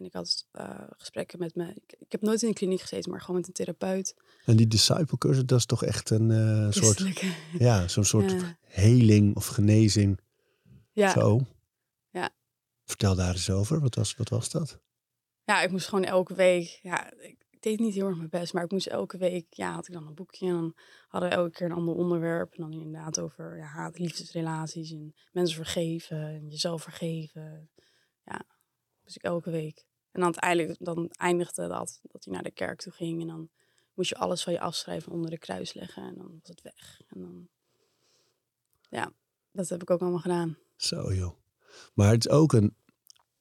en ik had eh, gesprekken met me. Ik, ik heb nooit in een kliniek gezeten, maar gewoon met een therapeut. En die disciple cursus, dat is toch echt een eh, soort, ja, zo'n soort Ja. heling of genezing. Ja. Zo. Ja. Vertel daar eens over. Wat was, wat was dat? ja, ik moest gewoon elke week. Ja, ik ik deed niet heel erg mijn best, maar ik moest elke week. Ja, had ik dan een boekje en dan hadden we elke keer een ander onderwerp. En dan inderdaad over ja, haat, liefdesrelaties en mensen vergeven en jezelf vergeven. Ja, dus ik elke week. En dan uiteindelijk dan eindigde dat dat hij naar de kerk toe ging en dan moest je alles van je afschrijven en onder de kruis leggen en dan was het weg. En dan, ja, dat heb ik ook allemaal gedaan. Zo joh. Maar het is ook een,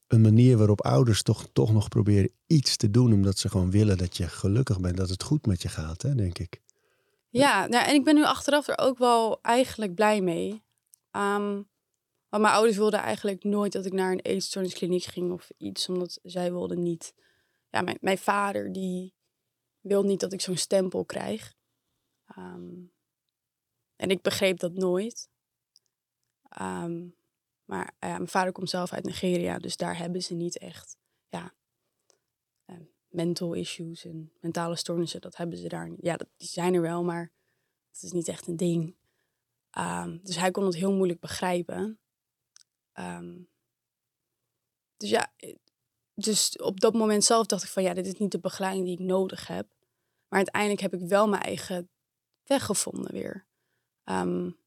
een manier waarop ouders toch, toch nog proberen iets te doen. Omdat ze gewoon willen dat je gelukkig bent. Dat het goed met je gaat, hè, denk ik. Ja, nou, en ik ben nu achteraf er ook wel eigenlijk blij mee. Ehm, want mijn ouders wilden eigenlijk nooit dat ik naar een eetstoorniskliniek ging of iets. Omdat zij wilden niet... Ja, mijn, mijn vader die wil niet dat ik zo'n stempel krijg. Ehm, en ik begreep dat nooit. Ehm, maar ja, mijn vader komt zelf uit Nigeria, dus daar hebben ze niet echt ja, eh, mental issues en mentale stoornissen. Dat hebben ze daar niet. Ja, dat, die zijn er wel, maar het is niet echt een ding. Ehm, dus hij kon het heel moeilijk begrijpen. Dus ja, eh, dus op dat moment zelf dacht ik van ja, dit is niet de begeleiding die ik nodig heb. Maar uiteindelijk heb ik wel mijn eigen weg gevonden weer. Um,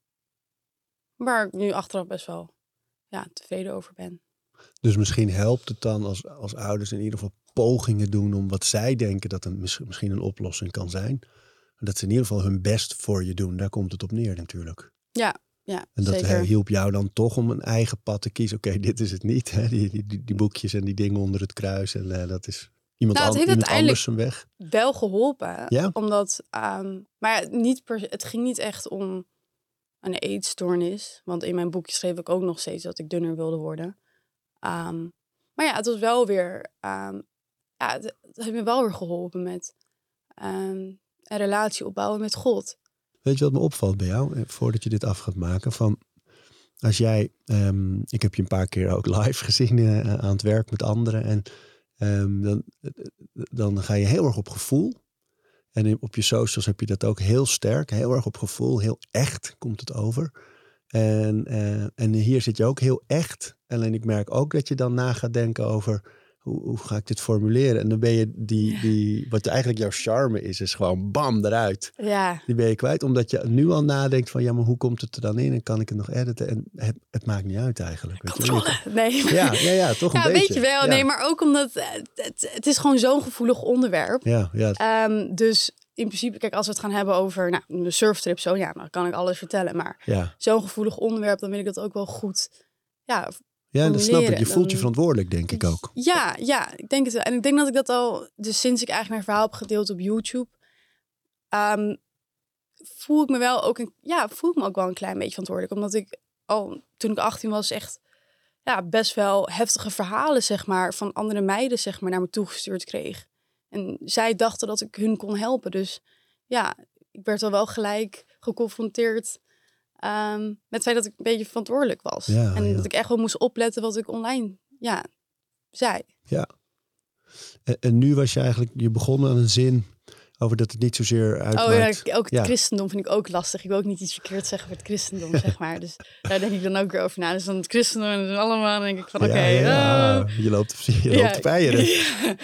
waar ik nu achteraf best wel ja, tevreden over ben. Dus misschien helpt het dan als, als ouders in ieder geval pogingen doen om wat zij denken dat een, misschien een oplossing kan zijn. Dat ze in ieder geval hun best voor je doen. Daar komt het op neer natuurlijk. Ja, ja En dat zeker. hielp jou dan toch om een eigen pad te kiezen. Oké, dit is het niet. Hè? Die, die, die, boekjes en die dingen onder het kruis. En uh, dat is iemand, Nou, an, het heeft iemand anders zijn weg. wel geholpen. Ja? Omdat, um, maar niet per, het ging niet echt om een eetstoornis. Want in mijn boekje schreef ik ook nog steeds dat ik dunner wilde worden. Um, maar ja, het was wel weer, um, ja, het, het, heeft me wel weer geholpen met een relatie opbouwen met God. Weet je wat me opvalt bij jou, voordat je dit af gaat maken? Van als jij, um, ik heb je een paar keer ook live gezien uh, aan het werk met anderen. En um, dan, dan ga je heel erg op gevoel. En op je socials heb je dat ook heel sterk, heel erg op gevoel, heel echt komt het over. En, en hier zit je ook heel echt. Alleen ik merk ook dat je dan na gaat denken over hoe, hoe ga ik dit formuleren? En dan ben je die, die, wat eigenlijk jouw charme is, is gewoon bam eruit. Ja. Die ben je kwijt, omdat je nu al nadenkt van ja, maar hoe komt het er dan in? En kan ik het nog editen? En het, het maakt niet uit eigenlijk. Weet je? Nee. Ja, ja, ja, toch een ja, beetje. weet je wel. Ja. Nee, maar ook omdat het, het is gewoon zo'n gevoelig onderwerp. Ja, ja. Um, dus in principe, kijk, als we het gaan hebben over nou, de surftrip, zo ja, dan kan ik alles vertellen. Maar ja. zo'n gevoelig onderwerp, dan wil ik dat ook wel goed. Ja, ja dat snap ik. Je voelt je verantwoordelijk, denk ik ook. Ja, ja, ik denk het. En ik denk dat ik dat al, dus sinds ik eigenlijk mijn verhaal heb gedeeld op YouTube, um, voel ik me wel ook een, ja, voel ik me ook wel een klein beetje verantwoordelijk. Omdat ik al toen ik 18 was, echt ja, best wel heftige verhalen, zeg maar, van andere meiden, zeg maar, naar me toegestuurd kreeg. En zij dachten dat ik hun kon helpen. Dus ja, ik werd al wel gelijk geconfronteerd um, met het feit dat ik een beetje verantwoordelijk was. Ja, en ja. dat ik echt wel moest opletten wat ik online ja, zei. Ja. En, en, nu was je eigenlijk, je begon aan een zin over dat het niet zozeer uitmaakt. Oh ja, ook het ja. christendom vind ik ook lastig. Ik wil ook niet iets verkeerd zeggen voor het christendom, zeg maar. Dus daar denk ik dan ook weer over na. Dus dan het christendom en allemaal, dan denk ik van oké. Okay, ja, uh, je loopt, je loopt te.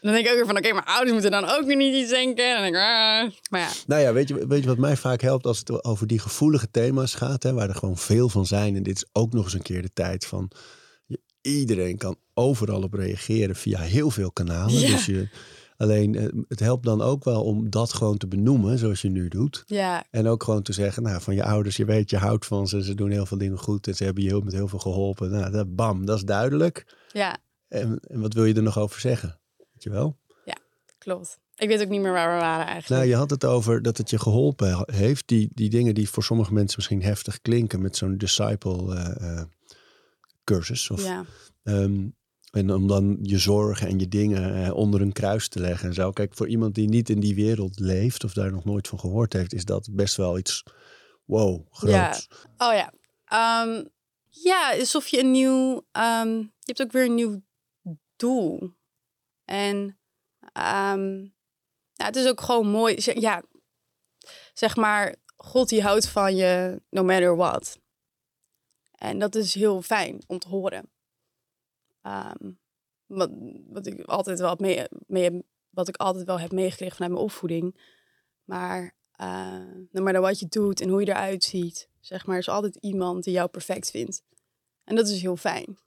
Dan denk ik ook weer van oké, okay, mijn ouders moeten dan ook weer niet iets denken. En dan denk ik, uh, maar ja. Nou ja, weet je, weet je wat mij vaak helpt als het over die gevoelige thema's gaat, hè, waar er gewoon veel van zijn. En dit is ook nog eens een keer de tijd van iedereen kan overal op reageren via heel veel kanalen. Dus je, alleen het helpt dan ook wel om dat gewoon te benoemen, zoals je nu doet. Ja. En ook gewoon te zeggen, nou, van je ouders, je weet, je houdt van ze, ze doen heel veel dingen goed en ze hebben je heel, met heel veel geholpen. Nou, dat, bam, dat is duidelijk. Ja. En, en wat wil je er nog over zeggen? Weet je wel? Ja, klopt. Ik weet ook niet meer waar we waren eigenlijk. Nou, je had het over dat het je geholpen heeft. Die, die dingen die voor sommige mensen misschien heftig klinken met zo'n disciple uh, uh, cursus. Of, ja. um, en om dan je zorgen en je dingen uh, onder een kruis te leggen en zo. Kijk, voor iemand die niet in die wereld leeft of daar nog nooit van gehoord heeft, is dat best wel iets wow, groots. Ja. Oh ja. Um, ja, alsof je een nieuw. Um, je hebt ook weer een nieuw doel. En um, het is ook gewoon mooi. Ja, zeg maar, God die houdt van je no matter what. En dat is heel fijn om te horen. Um, wat, wat ik altijd wel mee, mee, wat ik altijd wel heb meegekregen vanuit mijn opvoeding. Maar uh, no matter wat je doet en hoe je eruit ziet, zeg maar, is altijd iemand die jou perfect vindt. En dat is heel fijn.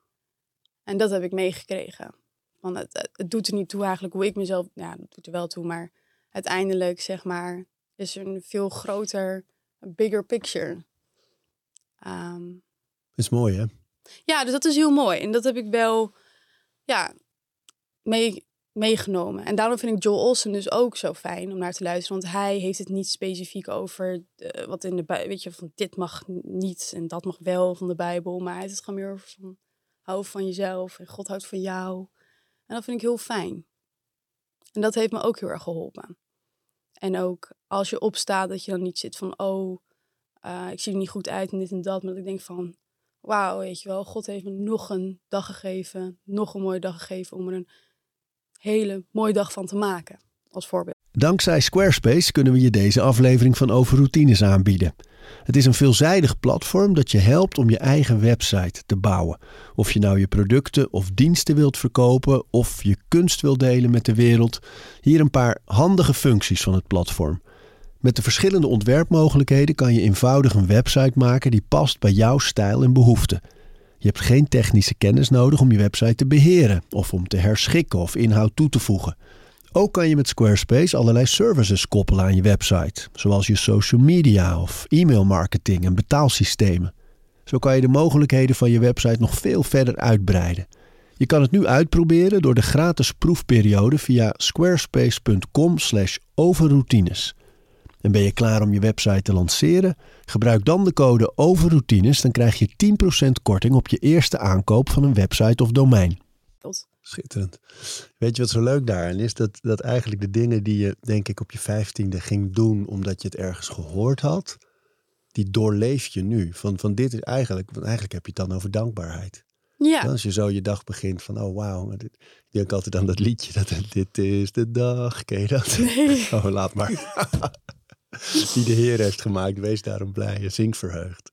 En dat heb ik meegekregen. Want het, het, doet er niet toe eigenlijk hoe ik mezelf... Ja, dat doet er wel toe, maar uiteindelijk, zeg maar... is er een veel groter, bigger picture. Um, is mooi, hè? Ja, dus dat is heel mooi. En dat heb ik wel ja, mee, meegenomen. En daarom vind ik Joel Olsen dus ook zo fijn om naar te luisteren. Want hij heeft het niet specifiek over uh, wat in de weet je, van dit mag niet en dat mag wel van de Bijbel. Maar het gewoon meer over van hou van jezelf en God houdt van jou. En dat vind ik heel fijn. En dat heeft me ook heel erg geholpen. En ook als je opstaat, dat je dan niet zit van, oh, uh, ik zie er niet goed uit en dit en dat. Maar dat ik denk van, wauw, weet je wel, God heeft me nog een dag gegeven, nog een mooie dag gegeven om er een hele mooie dag van te maken, als voorbeeld. Dankzij Squarespace kunnen we je deze aflevering van Over Routines aanbieden. Het is een veelzijdig platform dat je helpt om je eigen website te bouwen. Of je nou je producten of diensten wilt verkopen of je kunst wilt delen met de wereld. Hier een paar handige functies van het platform. Met de verschillende ontwerpmogelijkheden kan je eenvoudig een website maken die past bij jouw stijl en behoeften. Je hebt geen technische kennis nodig om je website te beheren of om te herschikken of inhoud toe te voegen. Ook kan je met Squarespace allerlei services koppelen aan je website, zoals je social media of e-mailmarketing en betaalsystemen. Zo kan je de mogelijkheden van je website nog veel verder uitbreiden. Je kan het nu uitproberen door de gratis proefperiode via squarespace.com/overroutines. En ben je klaar om je website te lanceren? Gebruik dan de code OVERROUTINES. Dan krijg je 10% korting op je eerste aankoop van een website of domein. Schitterend. Weet je wat zo leuk daarin is? Dat, dat eigenlijk de dingen die je, denk ik, op je vijftiende ging doen omdat je het ergens gehoord had, die doorleef je nu. Van, van dit is eigenlijk, want eigenlijk heb je het dan over dankbaarheid. Ja. Als je zo je dag begint van, oh wauw. Ik denk altijd aan dat liedje, dat dit is de dag. Ken je dat? Nee. Oh, laat maar. die de Heer heeft gemaakt. Wees daarom blij en zing verheugd.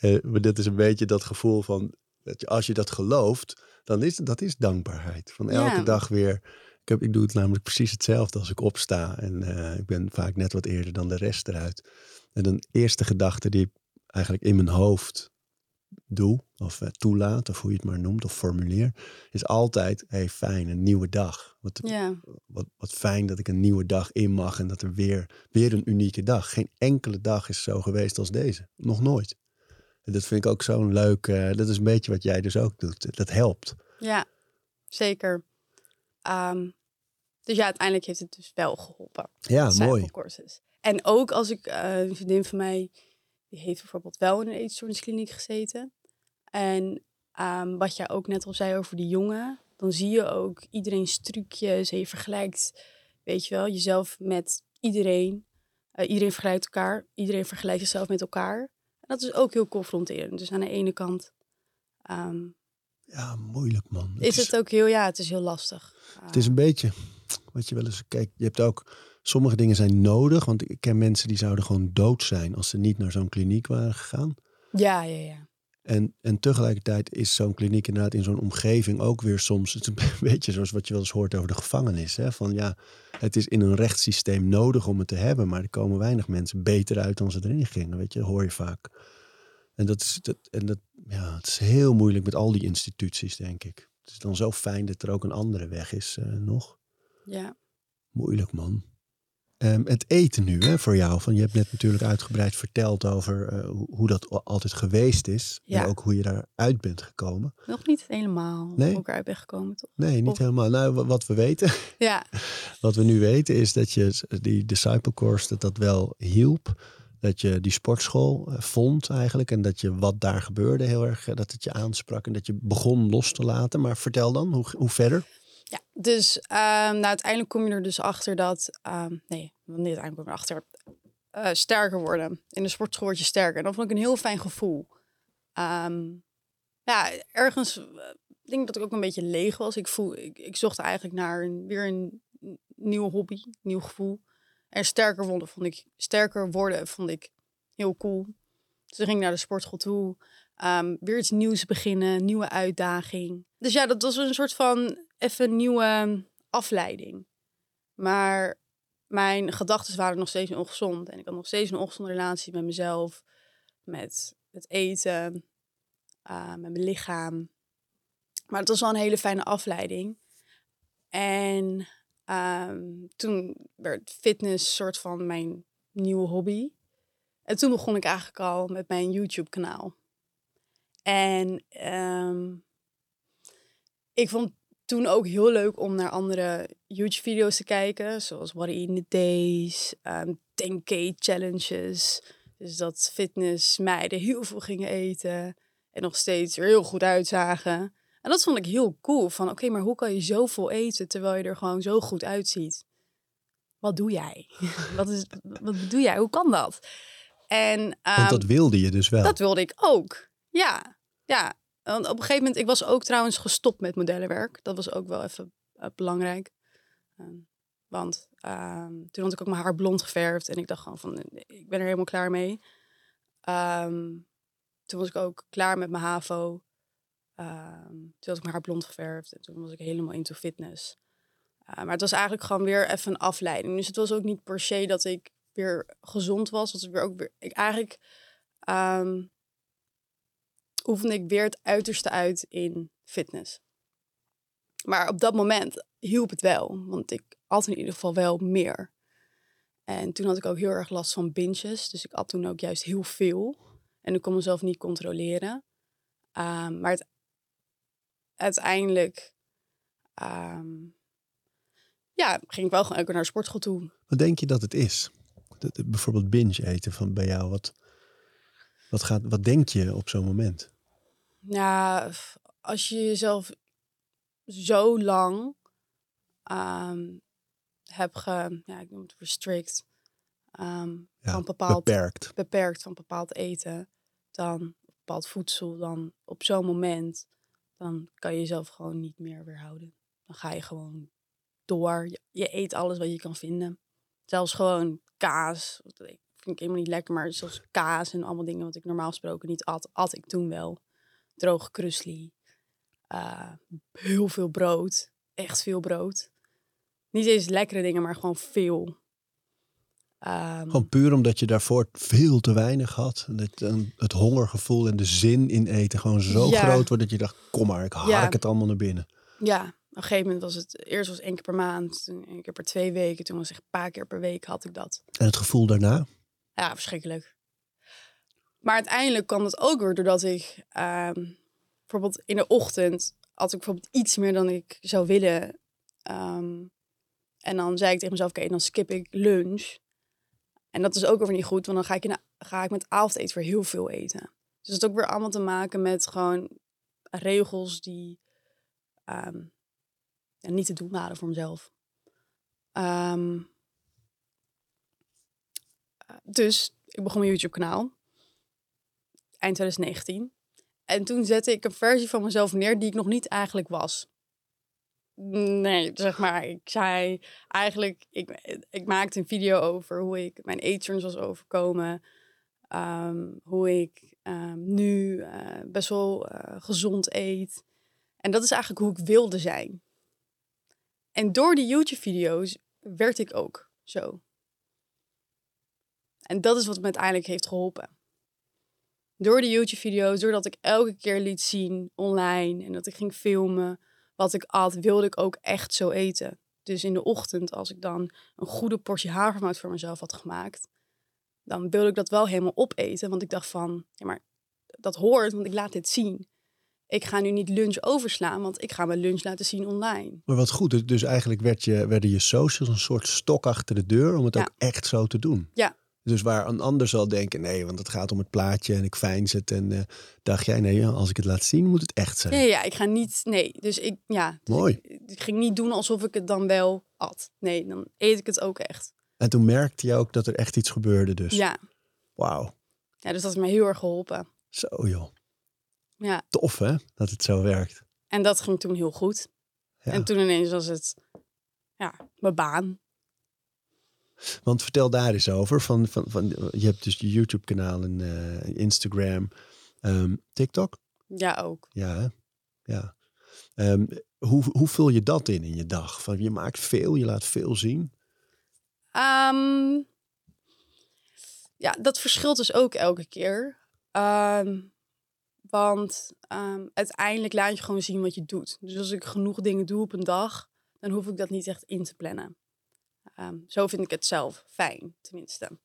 Uh, maar dat is een beetje dat gevoel van, dat je, als je dat gelooft, dan is dat is dankbaarheid. Van elke ja. dag weer. Ik, heb, ik doe het namelijk precies hetzelfde als ik opsta. En uh, ik ben vaak net wat eerder dan de rest eruit. En een eerste gedachte die ik eigenlijk in mijn hoofd doe, of uh, toelaat, of hoe je het maar noemt, of formuleer, is altijd, hey, fijn, een nieuwe dag. Wat, ja. wat, wat fijn dat ik een nieuwe dag in mag en dat er weer, weer een unieke dag. Geen enkele dag is zo geweest als deze. Nog nooit. En dat vind ik ook zo'n leuk, uh, dat is een beetje wat jij dus ook doet. Dat helpt. Ja, zeker. Um, dus ja, uiteindelijk heeft het dus wel geholpen. Ja, mooi. Courses. En ook als ik, uh, een vriendin van mij, die heeft bijvoorbeeld wel in een eetstoorniskliniek gezeten. En um, wat jij ook net al zei over die jongen, dan zie je ook iedereen's trucjes en je vergelijkt, weet je wel, jezelf met iedereen. Uh, iedereen vergelijkt elkaar, iedereen vergelijkt zichzelf met elkaar. En dat is ook heel confronterend. Dus aan de ene kant. Um, ja, moeilijk man. Het is, is het ook heel, ja, het is heel lastig. Het is een beetje wat je wel eens, kijk, je hebt ook sommige dingen zijn nodig. Want ik ken mensen die zouden gewoon dood zijn als ze niet naar zo'n kliniek waren gegaan. Ja, ja, ja. En, en tegelijkertijd is zo'n kliniek inderdaad in zo'n omgeving ook weer soms... Het een beetje zoals wat je wel eens hoort over de gevangenis. Hè? Van ja, het is in een rechtssysteem nodig om het te hebben... maar er komen weinig mensen beter uit dan ze erin gingen. Weet je, dat hoor je vaak. En, dat is, dat, en dat, ja, het is heel moeilijk met al die instituties, denk ik. Het is dan zo fijn dat er ook een andere weg is uh, nog. Ja. Moeilijk, man. Um, het eten nu hè, voor jou. Van, je hebt net natuurlijk uitgebreid verteld over uh, hoe dat altijd geweest is. Ja. En ook hoe je daaruit bent gekomen. Nog niet helemaal nee? hoe ik eruit ben gekomen, toch? Nee, niet of... helemaal. Nou, wat we weten. Ja. wat we nu weten is dat je die disciple course, dat dat wel hielp. Dat je die sportschool uh, vond eigenlijk. En dat je wat daar gebeurde heel erg, uh, dat het je aansprak. En dat je begon los te laten. Maar vertel dan, hoe, hoe verder? Ja, dus um, nou, uiteindelijk kom je er dus achter dat, um, nee, niet uiteindelijk kom je erachter, uh, sterker worden. In de sportschool word je sterker. En dat vond ik een heel fijn gevoel. Um, ja, ergens uh, denk ik dat ik ook een beetje leeg was. Ik, voel, ik, ik zocht eigenlijk naar een, weer een nieuwe hobby, nieuw gevoel. En sterker worden vond ik, sterker worden vond ik heel cool. Dus ik ging naar de sportschool toe. Weer iets nieuws beginnen, nieuwe uitdaging. Dus ja, dat was een soort van even een nieuwe afleiding. Maar mijn gedachten waren nog steeds ongezond. En ik had nog steeds een ongezonde relatie met mezelf, met het eten, uh, met mijn lichaam. Maar het was wel een hele fijne afleiding. En um, toen werd fitness soort van mijn nieuwe hobby. En toen begon ik eigenlijk al met mijn YouTube-kanaal. En ehm, ik vond toen ook heel leuk om naar andere YouTube-video's te kijken. Zoals What in the Days, um, 10K challenges. Dus dat fitnessmeiden heel veel gingen eten. En nog steeds er heel goed uitzagen. En dat vond ik heel cool. Van oké, maar hoe kan je zoveel eten terwijl je er gewoon zo goed uitziet? Wat doe jij? wat, is, wat doe jij? Hoe kan dat? En, Want dat ehm, wilde je dus wel. dat wilde ik ook. Ja, ja. Op een gegeven moment, ik was ook trouwens gestopt met modellenwerk. Dat was ook wel even eh, belangrijk. Ehm, want ehm, toen had ik ook mijn haar blond geverfd. En ik dacht gewoon van, eh, ik ben er helemaal klaar mee. Ehm, toen was ik ook klaar met mijn HAVO. Toen had ik mijn haar blond geverfd. En toen was ik helemaal into fitness. Uh, maar het was eigenlijk gewoon weer even een afleiding. Dus het was ook niet per se dat ik weer gezond was. Het was weer ook weer... Ik eigenlijk oefende ik weer het uiterste uit in fitness. Maar op dat moment hielp het wel. Want ik at in ieder geval wel meer. En toen had ik ook heel erg last van binges. Dus ik at toen ook juist heel veel. En ik kon mezelf niet controleren. Ehm, maar het, uiteindelijk ehm, ja, ging ik wel gewoon naar de sportschool toe. Wat denk je dat het is? Dat bijvoorbeeld binge eten van bij jou. Wat, wat, gaat, wat denk je op zo'n moment? Ja, als je jezelf zo lang ehm, hebt ge... Ja, ik noem het restrict. ehm, Ja, van bepaald, Beperkt. beperkt van bepaald eten, dan bepaald voedsel, dan op zo'n moment, dan kan je jezelf gewoon niet meer weerhouden. Dan ga je gewoon door. Je, je eet alles wat je kan vinden. Zelfs gewoon kaas. Dat vind ik helemaal niet lekker, maar zoals kaas en allemaal dingen wat ik normaal gesproken niet at, at ik toen wel. Droge krusli. eh, heel veel brood. Echt veel brood. Niet eens lekkere dingen, maar gewoon veel. Ehm, Gewoon puur omdat je daarvoor veel te weinig had. Dat dan het hongergevoel en de zin in eten gewoon zo Ja. groot wordt dat je dacht, kom maar, ik hark Ja. het allemaal naar binnen. Ja, op een gegeven moment was het eerst was één keer per maand, toen één keer per twee weken, toen was het echt een paar keer per week had ik dat. En het gevoel daarna? Ja, verschrikkelijk. Maar uiteindelijk kwam het ook weer doordat ik ehm, bijvoorbeeld in de ochtend had ik bijvoorbeeld iets meer dan ik zou willen. Ehm, en dan zei ik tegen mezelf, oké, dan skip ik lunch. En dat is ook weer niet goed, want dan ga ik, in ga ik met avondeten weer heel veel eten. Dus het ook weer allemaal te maken met gewoon regels die ehm, niet te doen waren voor mezelf. Ehm, dus ik begon mijn YouTube kanaal. Eind 2019. En toen zette ik een versie van mezelf neer die ik nog niet eigenlijk was. Nee, zeg maar, ik zei eigenlijk, ik, ik maakte een video over hoe ik mijn eetturns was overkomen. Ehm, hoe ik ehm, nu eh, best wel eh, gezond eet. En dat is eigenlijk hoe ik wilde zijn. En door die YouTube-video's werd ik ook zo. En dat is wat me uiteindelijk heeft geholpen. Door de YouTube-video's, doordat ik elke keer liet zien online en dat ik ging filmen wat ik at, wilde ik ook echt zo eten. Dus in de ochtend, als ik dan een goede portie havermout voor mezelf had gemaakt, dan wilde ik dat wel helemaal opeten. Want ik dacht van, ja, maar dat hoort, want ik laat dit zien. Ik ga nu niet lunch overslaan, want ik ga mijn lunch laten zien online. Maar wat goed, dus- dus eigenlijk werd je, werden je socials een soort stok achter de deur om het Ja. ook echt zo te doen. Ja. Dus waar een ander zal denken, nee, want het gaat om het plaatje en ik fijns het. En eh, dacht jij, nee, als ik het laat zien, moet het echt zijn. Ja, ja, ik ga niet, nee. Dus ik, ja. dus Mooi. Ik, ik ging niet doen alsof ik het dan wel at. Nee, dan eet ik het ook echt. En toen merkte je ook dat er echt iets gebeurde dus. Ja. Wauw, ja, dus dat heeft me heel erg geholpen. zo joh. Ja, Tof hè, dat het zo werkt. en dat ging toen heel goed. Ja. En toen ineens was het, ja, mijn baan. Want vertel daar eens over. Van, van, van, je hebt dus je YouTube kanaal en eh, Instagram, ehm, TikTok. Ja, ook. Ja, ja. Ehm, hoe, hoe vul je dat in in je dag? Van, je maakt veel, je laat veel zien. Ehm, ja, dat verschilt dus ook elke keer. Want uiteindelijk laat je gewoon zien wat je doet. Dus als ik genoeg dingen doe op een dag, dan hoef ik dat niet echt in te plannen. Ehm, zo vind ik het zelf fijn, tenminste.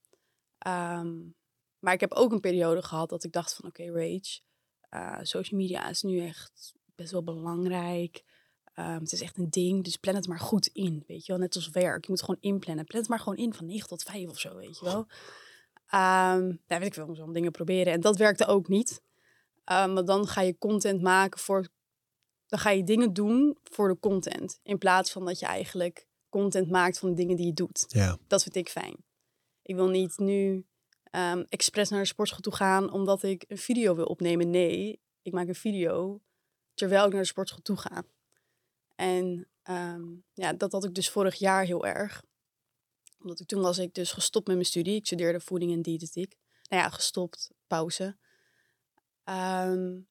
Ehm, maar ik heb ook een periode gehad dat ik dacht van oké, Rage, Eh, social media is nu echt best wel belangrijk. Ehm, het is echt een ding, dus plan het maar goed in, weet je wel. Net als werk, je moet gewoon inplannen. Plan het maar gewoon in van 9 tot 5 of zo, weet je wel. Ja, weet ik veel, zo'n dingen proberen. En dat werkte ook niet. Um, want dan ga je content maken voor... Dan ga je dingen doen voor de content. In plaats van dat je eigenlijk content maakt van de dingen die je doet. Ja. Dat vind ik fijn. Ik wil niet nu um, expres naar de sportschool toe gaan omdat ik een video wil opnemen. Nee, ik maak een video terwijl ik naar de sportschool toe ga. En um, ja, dat had ik dus vorig jaar heel erg. Omdat ik toen was ik dus gestopt met mijn studie. Ik studeerde voeding en diëtetiek. Nou ja, gestopt, pauze. Um,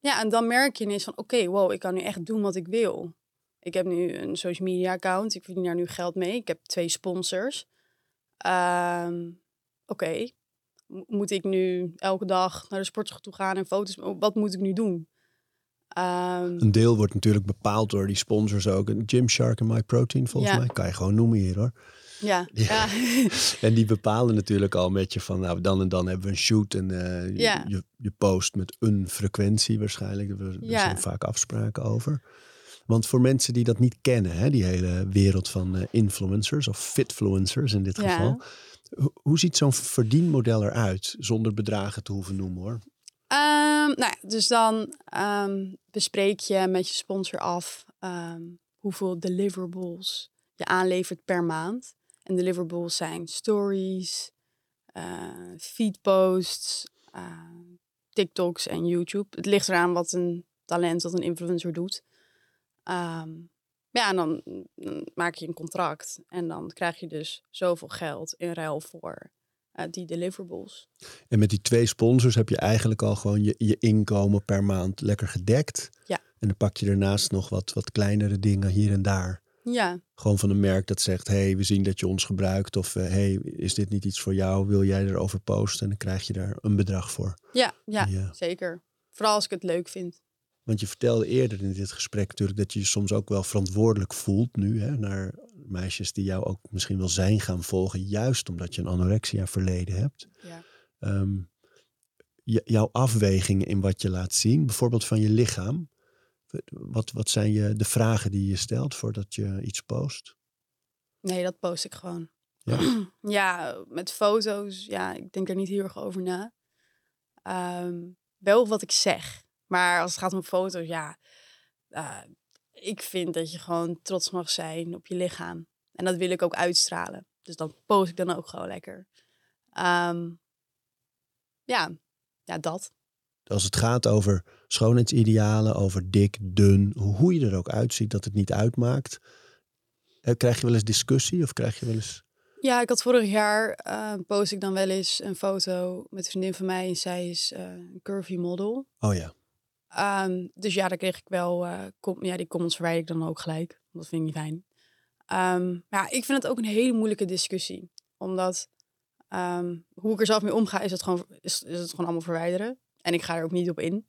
ja, en dan merk je ineens van oké, wow, ik kan nu echt doen wat ik wil. Ik heb nu een social media account. Ik verdien daar nu geld mee. Ik heb twee sponsors. Um, oké, okay. moet ik nu elke dag naar de sportschool toe gaan en foto's... Wat moet ik nu doen? Um, een deel wordt natuurlijk bepaald door die sponsors ook. Gymshark en MyProtein volgens ja. mij. Kan je gewoon noemen hier hoor. Ja. ja. en die bepalen natuurlijk al met je van nou dan en dan hebben we een shoot. En uh, ja. je, je post met een frequentie waarschijnlijk. Er ja. zijn vaak afspraken over. Want voor mensen die dat niet kennen, hè, die hele wereld van uh, influencers of fitfluencers in dit geval. Hoe ziet zo'n verdienmodel eruit? Zonder bedragen te hoeven noemen hoor. Um, nou ja, dus dan um, bespreek je met je sponsor af um, hoeveel deliverables je aanlevert per maand. En deliverables zijn stories, uh, feedposts, uh, TikToks en YouTube. Het ligt eraan wat een talent, wat een influencer doet. Ja, en dan, dan maak je een contract en dan krijg je dus zoveel geld in ruil voor uh, die deliverables. En met die twee sponsors heb je eigenlijk al gewoon je, je inkomen per maand lekker gedekt. Ja. En dan pak je daarnaast nog wat, wat kleinere dingen hier en daar. Ja. Gewoon van een merk dat zegt, hey, we zien dat je ons gebruikt. Of uh, hey, is dit niet iets voor jou? Wil jij erover posten? En dan krijg je daar een bedrag voor. Ja, ja, ja. zeker. Vooral als ik het leuk vind. Want je vertelde eerder in dit gesprek natuurlijk dat je je soms ook wel verantwoordelijk voelt nu hè, naar meisjes die jou ook misschien wel zijn gaan volgen, juist omdat je een anorexia verleden hebt. Ja. Um, jouw afwegingen in wat je laat zien, bijvoorbeeld van je lichaam. Wat, wat zijn je, de vragen die je stelt voordat je iets post? Nee, dat post ik gewoon. Ja, ja met foto's, ja, ik denk er niet heel erg over na. Um, wel wat ik zeg. Maar als het gaat om foto's, ja, uh, ik vind dat je gewoon trots mag zijn op je lichaam. En dat wil ik ook uitstralen. Dus dan post ik dan ook gewoon lekker. Um, ja, ja, dat. Als het gaat over schoonheidsidealen, over dik, dun, hoe je er ook uitziet, dat het niet uitmaakt. Eh, krijg je wel eens discussie of krijg je wel eens... Ja, ik had vorig jaar, uh, post ik dan wel eens een foto met een vriendin van mij. En zij is uh, een curvy model. Oh ja. Um, dus ja, daar kreeg ik wel, kom, ja, die comments verwijder ik dan ook gelijk. Dat vind ik niet fijn. Um, ja, ik vind het ook een hele moeilijke discussie. Omdat um, hoe ik er zelf mee omga, is het, gewoon, is, het gewoon allemaal verwijderen. En ik ga er ook niet op in.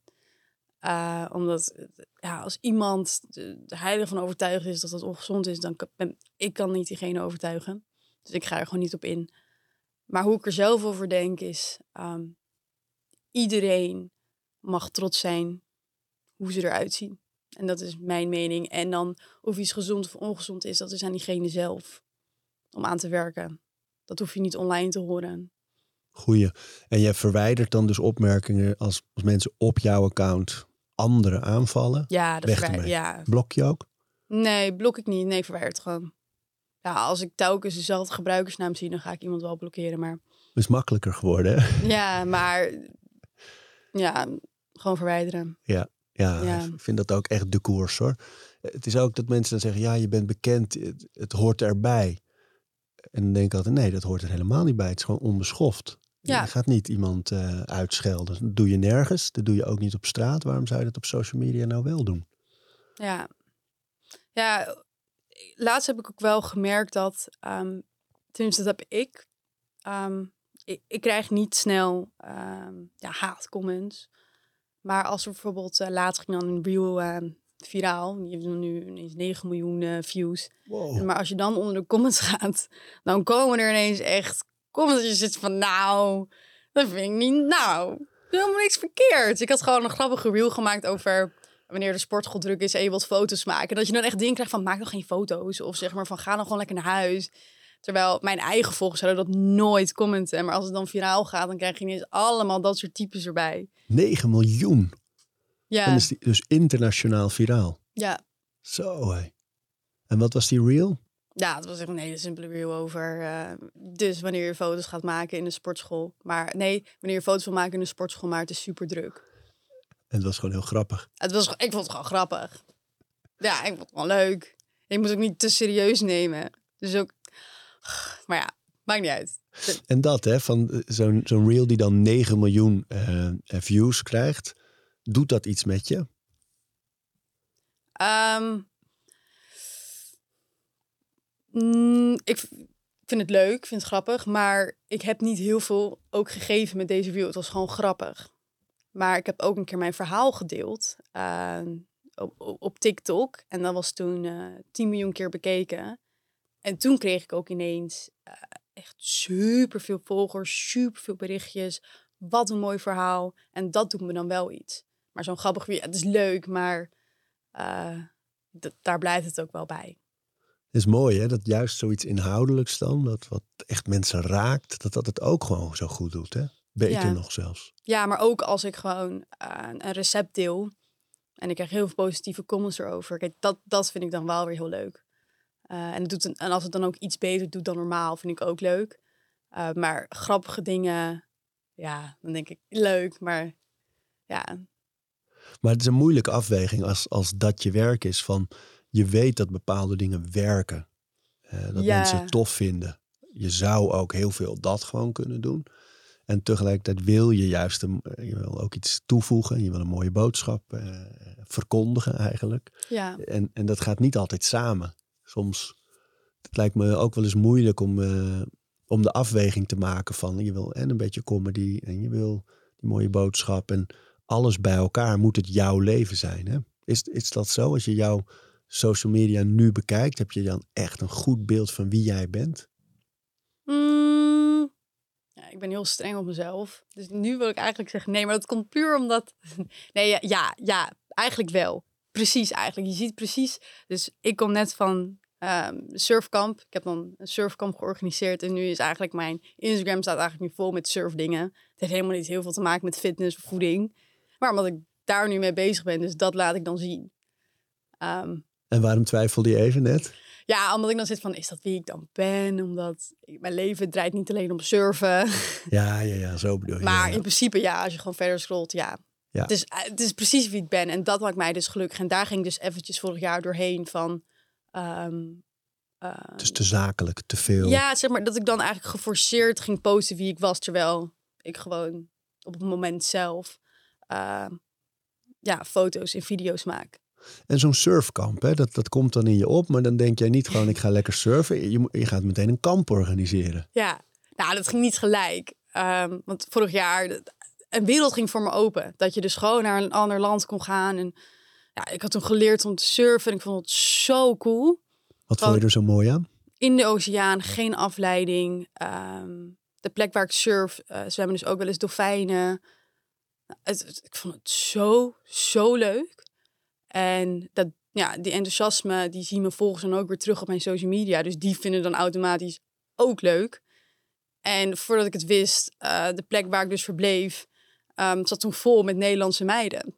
Uh, omdat ja, als iemand de heilige van overtuigd is dat het ongezond is, dan kan ik kan niet diegene overtuigen. Dus ik ga er gewoon niet op in. Maar hoe ik er zelf over denk is, iedereen mag trots zijn hoe ze eruit zien. En dat is mijn mening. En dan of iets gezond of ongezond is, dat is aan diegene zelf om aan te werken. Dat hoef je niet online te horen. Goeie. En je verwijdert dan dus opmerkingen als, als mensen op jouw account anderen aanvallen? Ja, dat Weg ja. Blok je ook? Nee, blok ik niet. Nee, verwijderd gewoon. Ja, als ik telkens dezelfde gebruikersnaam zie, dan ga ik iemand wel blokkeren. Maar... Het is makkelijker geworden, hè? Ja, maar ja, gewoon verwijderen. Ja, ja, ik vind dat ook echt de koers hoor. Het is ook dat mensen dan zeggen, ja, je bent bekend, het, het hoort erbij. En dan denk ik altijd, nee, dat hoort er helemaal niet bij. Het is gewoon onbeschoft. Ja. Je gaat niet iemand uh, uitschelden. Dat doe je nergens. Dat doe je ook niet op straat. Waarom zou je dat op social media nou wel doen? Ja, ja laatst heb ik ook wel gemerkt dat, um, tenminste dat heb ik, um, ik, ik, krijg niet snel um, ja, haatcomments. Maar als er bijvoorbeeld, uh, laatst ging dan een reel uh, viraal. Die heeft nu ineens 9 miljoen uh, views. Wow. Maar als je dan onder de comments gaat, dan komen er ineens echt comments. Je zit van, nou, dat vind ik niet nou. helemaal niks verkeerd. Ik had gewoon een grappige reel gemaakt over wanneer de sportschool druk is en je wilt foto's maken. Dat je dan echt dingen krijgt van maak nog geen foto's. Of zeg maar van ga dan gewoon lekker naar huis. Terwijl mijn eigen volgers zouden dat nooit commenten. Maar als het dan viraal gaat, dan krijg je ineens allemaal dat soort types erbij. 9 miljoen. Ja, Dan is die dus internationaal viraal. ja. Zo hé. En wat was die reel? ja, het was echt een hele simpele reel over. eh, dus wanneer je foto's gaat maken in de sportschool. Maar nee, wanneer je foto's wil maken in de sportschool, maar het is super druk. En het was gewoon heel grappig. Het was, ik vond het gewoon grappig. Ja, ik vond het wel leuk. Je moet het ook niet te serieus nemen. Dus ook... Maar ja, maakt niet uit. En dat, hè, van eh, zo'n zo'n reel die dan 9 miljoen eh, views krijgt, doet dat iets met je? Ehm, mm, ik vind het leuk, ik vind het grappig. Maar ik heb niet heel veel ook gegeven met deze reel. Het was gewoon grappig. Maar ik heb ook een keer mijn verhaal gedeeld ehm, op, op, TikTok. En dat was toen eh 10 miljoen keer bekeken. En toen kreeg ik ook ineens eh, echt super veel volgers, super veel berichtjes. Wat een mooi verhaal. En dat doet me dan wel iets. Maar zo'n grappig weer, het is leuk, maar eh, daar blijft het ook wel bij. Het is mooi, hè, dat juist zoiets inhoudelijks dan, dat wat echt mensen raakt, dat dat het ook gewoon zo goed doet, hè? Beter Ja. nog zelfs. Ja, maar ook als ik gewoon eh, een recept deel en ik krijg heel veel positieve comments erover. Kijk, dat, dat vind ik dan wel weer heel leuk. Eh, en, het doet een, en als het dan ook iets beter doet dan normaal, vind ik ook leuk. Eh, maar grappige dingen, ja, dan denk ik leuk. Maar ja, Maar het is een moeilijke afweging als, als dat je werk is. Van je weet dat bepaalde dingen werken. eh, dat Ja. mensen het tof vinden. Je zou ook heel veel dat gewoon kunnen doen. En tegelijkertijd wil je juist een, je wil ook iets toevoegen. Je wil een mooie boodschap verkondigen eigenlijk. ja, En, en dat gaat niet altijd samen. Soms het lijkt me ook wel eens moeilijk om, eh, om de afweging te maken van je wil en een beetje comedy en je wil die mooie boodschap en alles bij elkaar moet het jouw leven zijn. Hè? Is, is dat zo? Als je jouw social media nu bekijkt, heb je dan echt een goed beeld van wie jij bent? Mm, ja, ik ben heel streng op mezelf. Dus nu wil ik eigenlijk zeggen nee, maar dat komt puur omdat... Nee, ja, ja, ja, eigenlijk wel. Precies eigenlijk. Je ziet precies... Dus ik kom net van ehm, surfkamp. Ik heb dan een surfkamp georganiseerd. En nu is eigenlijk mijn Instagram staat eigenlijk nu vol met surfdingen. Het heeft helemaal niet heel veel te maken met fitness of voeding. Maar omdat ik daar nu mee bezig ben, dus dat laat ik dan zien. Ehm, En waarom twijfelde je even net? ja, omdat ik dan zit van, is dat wie ik dan ben? Omdat mijn leven draait niet alleen om surfen. Ja, ja, ja, zo bedoel je. Maar ja, in principe, ja, als je gewoon verder scrolt, ja. Ja. Het, is, eh, het is precies wie ik ben. En dat maakt mij dus gelukkig. En daar ging ik dus eventjes vorig jaar doorheen van... ehm, eh, Het is te zakelijk, te veel. ja, zeg maar dat ik dan eigenlijk geforceerd ging posten wie ik was. Terwijl ik gewoon op het moment zelf eh, ja, foto's en video's maak. En zo'n surfkamp, hè, dat, dat komt dan in je op. Maar dan denk jij niet gewoon, ik ga lekker surfen. Je, je gaat meteen een kamp organiseren. Ja, nou, dat ging niet gelijk. Ehm, want vorig jaar, een wereld ging voor me open. Dat je dus gewoon naar een ander land kon gaan. En ja, ik had toen geleerd om te surfen. En ik vond het zo cool. Wat vond je er zo mooi aan? In de oceaan, geen afleiding. Ehm, de plek waar ik surf, eh zwemmen dus ook wel eens dolfijnen. Nou, het, het- ik vond het zo, zo leuk. En dat, ja, die enthousiasme, die zien mijn volgers dan ook weer terug op mijn social media. Dus die vinden dan automatisch ook leuk. En voordat ik het wist, eh, de plek waar ik dus verbleef, ehm, zat toen vol met Nederlandse meiden.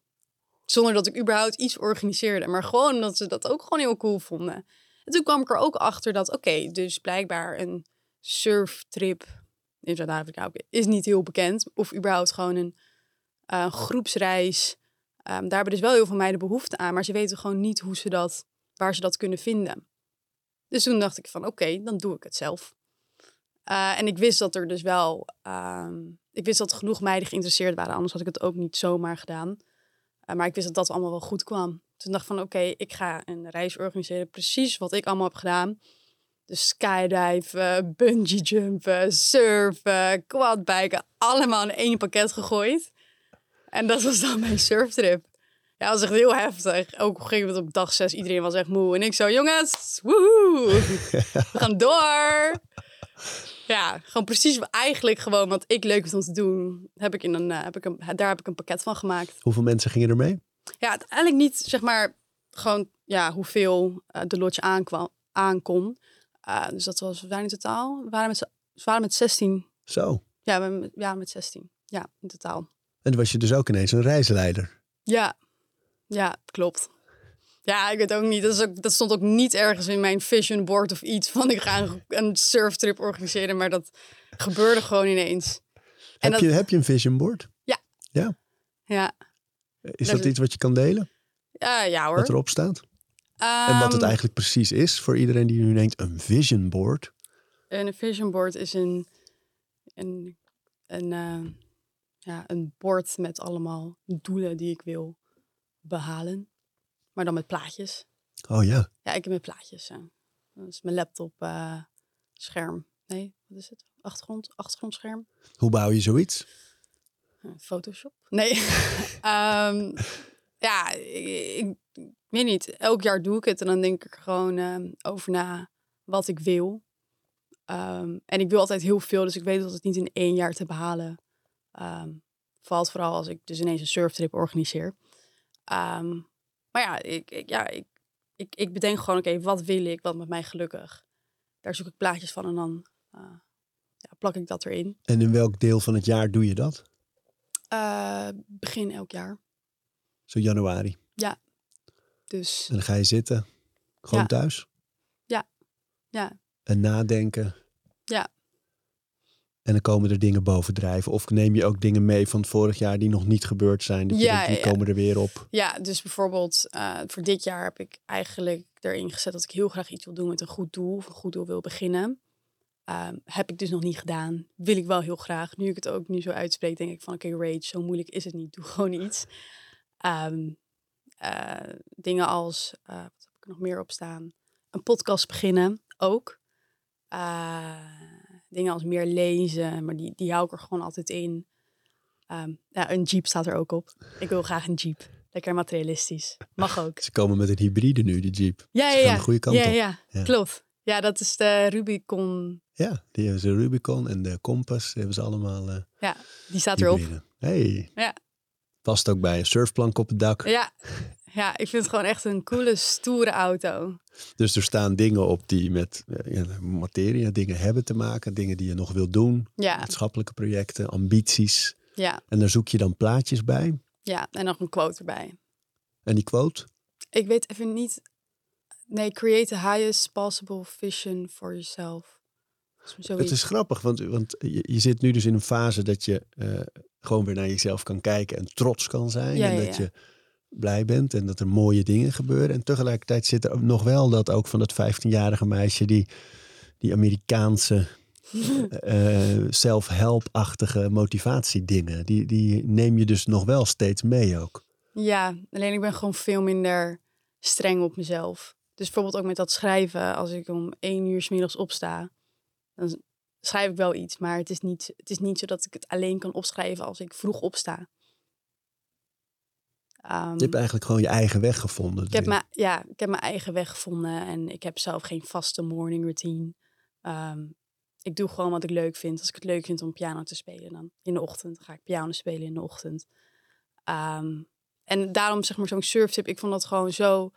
Zonder dat ik überhaupt iets organiseerde. Maar gewoon omdat ze dat ook gewoon heel cool vonden. En toen kwam ik er ook achter dat, oké, dus blijkbaar een surftrip in Zuid-Afrika oké, is niet heel bekend. Of überhaupt gewoon een eh, groepsreis. Ehm, daar hebben dus wel heel veel meiden behoefte aan. Maar ze weten gewoon niet hoe ze dat, waar ze dat kunnen vinden. Dus toen dacht ik van, oké, dan doe ik het zelf. Eh, en ik wist dat er dus wel, ehm, ik wist dat genoeg meiden geïnteresseerd waren. Anders had ik het ook niet zomaar gedaan. Eh, maar ik wist dat dat allemaal wel goed kwam. Toen dacht ik van, oké, ik ga een reis organiseren. Precies wat ik allemaal heb gedaan. Dus skydiven, bungee jumpen, surfen, quadbiken. Allemaal in één pakket gegooid. En dat was dan mijn surftrip. Ja, dat was echt heel heftig. Ook op een gegeven moment op dag zes, iedereen was echt moe. En ik zo, jongens, woehoe, we gaan door. Ja, gewoon precies eigenlijk gewoon wat ik leuk vind om te doen. Heb ik in een, eh, heb ik een, daar heb ik een pakket van gemaakt. Hoeveel mensen gingen er mee? Ja, uiteindelijk niet zeg maar gewoon ja, hoeveel eh, de lotje aankwam, aankon. Eh, dus dat was, we waren in totaal, we waren met, we waren met 16. Zo. Ja, we, met- ja, met 16. Ja, in totaal. En was je dus ook ineens een reisleider. Ja, ja, klopt. Ja, ik weet ook niet. Dat, is ook, dat stond ook niet ergens in mijn vision board of iets van ik ga een, een surftrip organiseren, maar dat gebeurde gewoon ineens. En Heb, dat, je, heb je een vision board? ja, Is Dat dat is- iets wat je kan delen? ja, ja hoor. Wat erop staat? En wat het Ehm, eigenlijk precies is voor iedereen die nu denkt, een vision board. Een vision board is een, een, een, eh, ja, een bord met allemaal doelen die ik wil behalen. Maar dan met plaatjes. Oh ja, Ja, ik heb met plaatjes. ja. Dat is mijn laptop eh, scherm. Nee, wat is het? Achtergrond, achtergrondscherm. hoe bouw je zoiets? Eh, Photoshop? Nee. Ehm, ja, ik, ik weet niet. Elk jaar doe ik het en dan denk ik er gewoon ehm, over na wat ik wil. Ehm, en ik wil altijd heel veel, dus ik weet dat het niet in één jaar te behalen valt. Vooral als ik dus ineens een surftrip organiseer. Ehm, maar ja, ik, ik, ja ik, ik, ik bedenk gewoon, oké, wat wil ik? Wat met mij gelukkig? Daar zoek ik plaatjes van en dan eh, ja, plak ik dat erin. En in welk deel van het jaar doe je dat? Eh, begin elk jaar. Zo januari. Dus En dan ga je zitten, gewoon Ja. thuis. ja, En nadenken. Ja. En dan komen er dingen bovendrijven. Of neem je ook dingen mee van vorig jaar die nog niet gebeurd zijn. Dat je Ja, denkt, die ja. komen er weer op. ja, dus bijvoorbeeld eh, voor dit jaar heb ik eigenlijk erin gezet dat ik heel graag iets wil doen met een goed doel. Of een goed doel wil beginnen. Ehm, heb ik dus nog niet gedaan. Wil ik wel heel graag. Nu ik het ook nu zo uitspreek, denk ik van oké, Rage, zo moeilijk is het niet. Doe gewoon iets. Ehm, eh, dingen als, eh, wat heb ik er nog meer op staan? Een podcast beginnen, ook. Eh, dingen als meer lezen, maar die, die hou ik er gewoon altijd in. Ehm, ja, een jeep staat er ook op. Ik wil graag een jeep. Lekker materialistisch. Mag ook. Ze komen met een hybride nu, de Jeep. Ja, ja, ja. de goede kant ja, op. ja, Ja. klopt. Ja, dat is de Rubicon. Ja, die hebben ze Rubicon en de Compass. Die hebben ze allemaal eh Ja, die staat erop. Hey. Ja. Past ook bij een surfplank op het dak. Ja. ja, ik vind het gewoon echt een coole, stoere auto. Dus er staan dingen op die met eh, ja, materie, dingen hebben te maken. Dingen die je nog wil doen. Ja, Maatschappelijke projecten, ambities. ja, En daar zoek je dan plaatjes bij. ja. En nog een quote erbij. En die quote? Ik weet even niet. Nee, create the highest possible vision for yourself. Zoiets. Het is grappig, want, want je, je zit nu dus in een fase dat je eh, gewoon weer naar jezelf kan kijken en trots kan zijn. Ja, en ja, dat ja. je blij bent en dat er mooie dingen gebeuren. En tegelijkertijd zit er nog wel dat ook van dat 15-jarige meisje die, die Amerikaanse eh, self-help-achtige motivatiedingen. Die, die neem je dus nog wel steeds mee ook. Ja, alleen ik ben gewoon veel minder streng op mezelf. Dus bijvoorbeeld ook met dat schrijven. Als ik om één uur s middags opsta, dan schrijf ik wel iets. Maar het is, niet, het is niet zo dat ik het alleen kan opschrijven als ik vroeg opsta. Ehm, Je hebt eigenlijk gewoon je eigen weg gevonden. ik, heb mijn, ja, ik heb mijn eigen weg gevonden en ik heb zelf geen vaste morning routine. Ehm, ik doe gewoon wat ik leuk vind. Als ik het leuk vind om piano te spelen, dan in de ochtend ga ik piano spelen in de ochtend. Ehm, en daarom zeg maar zo'n surftip, ik vond dat gewoon zo...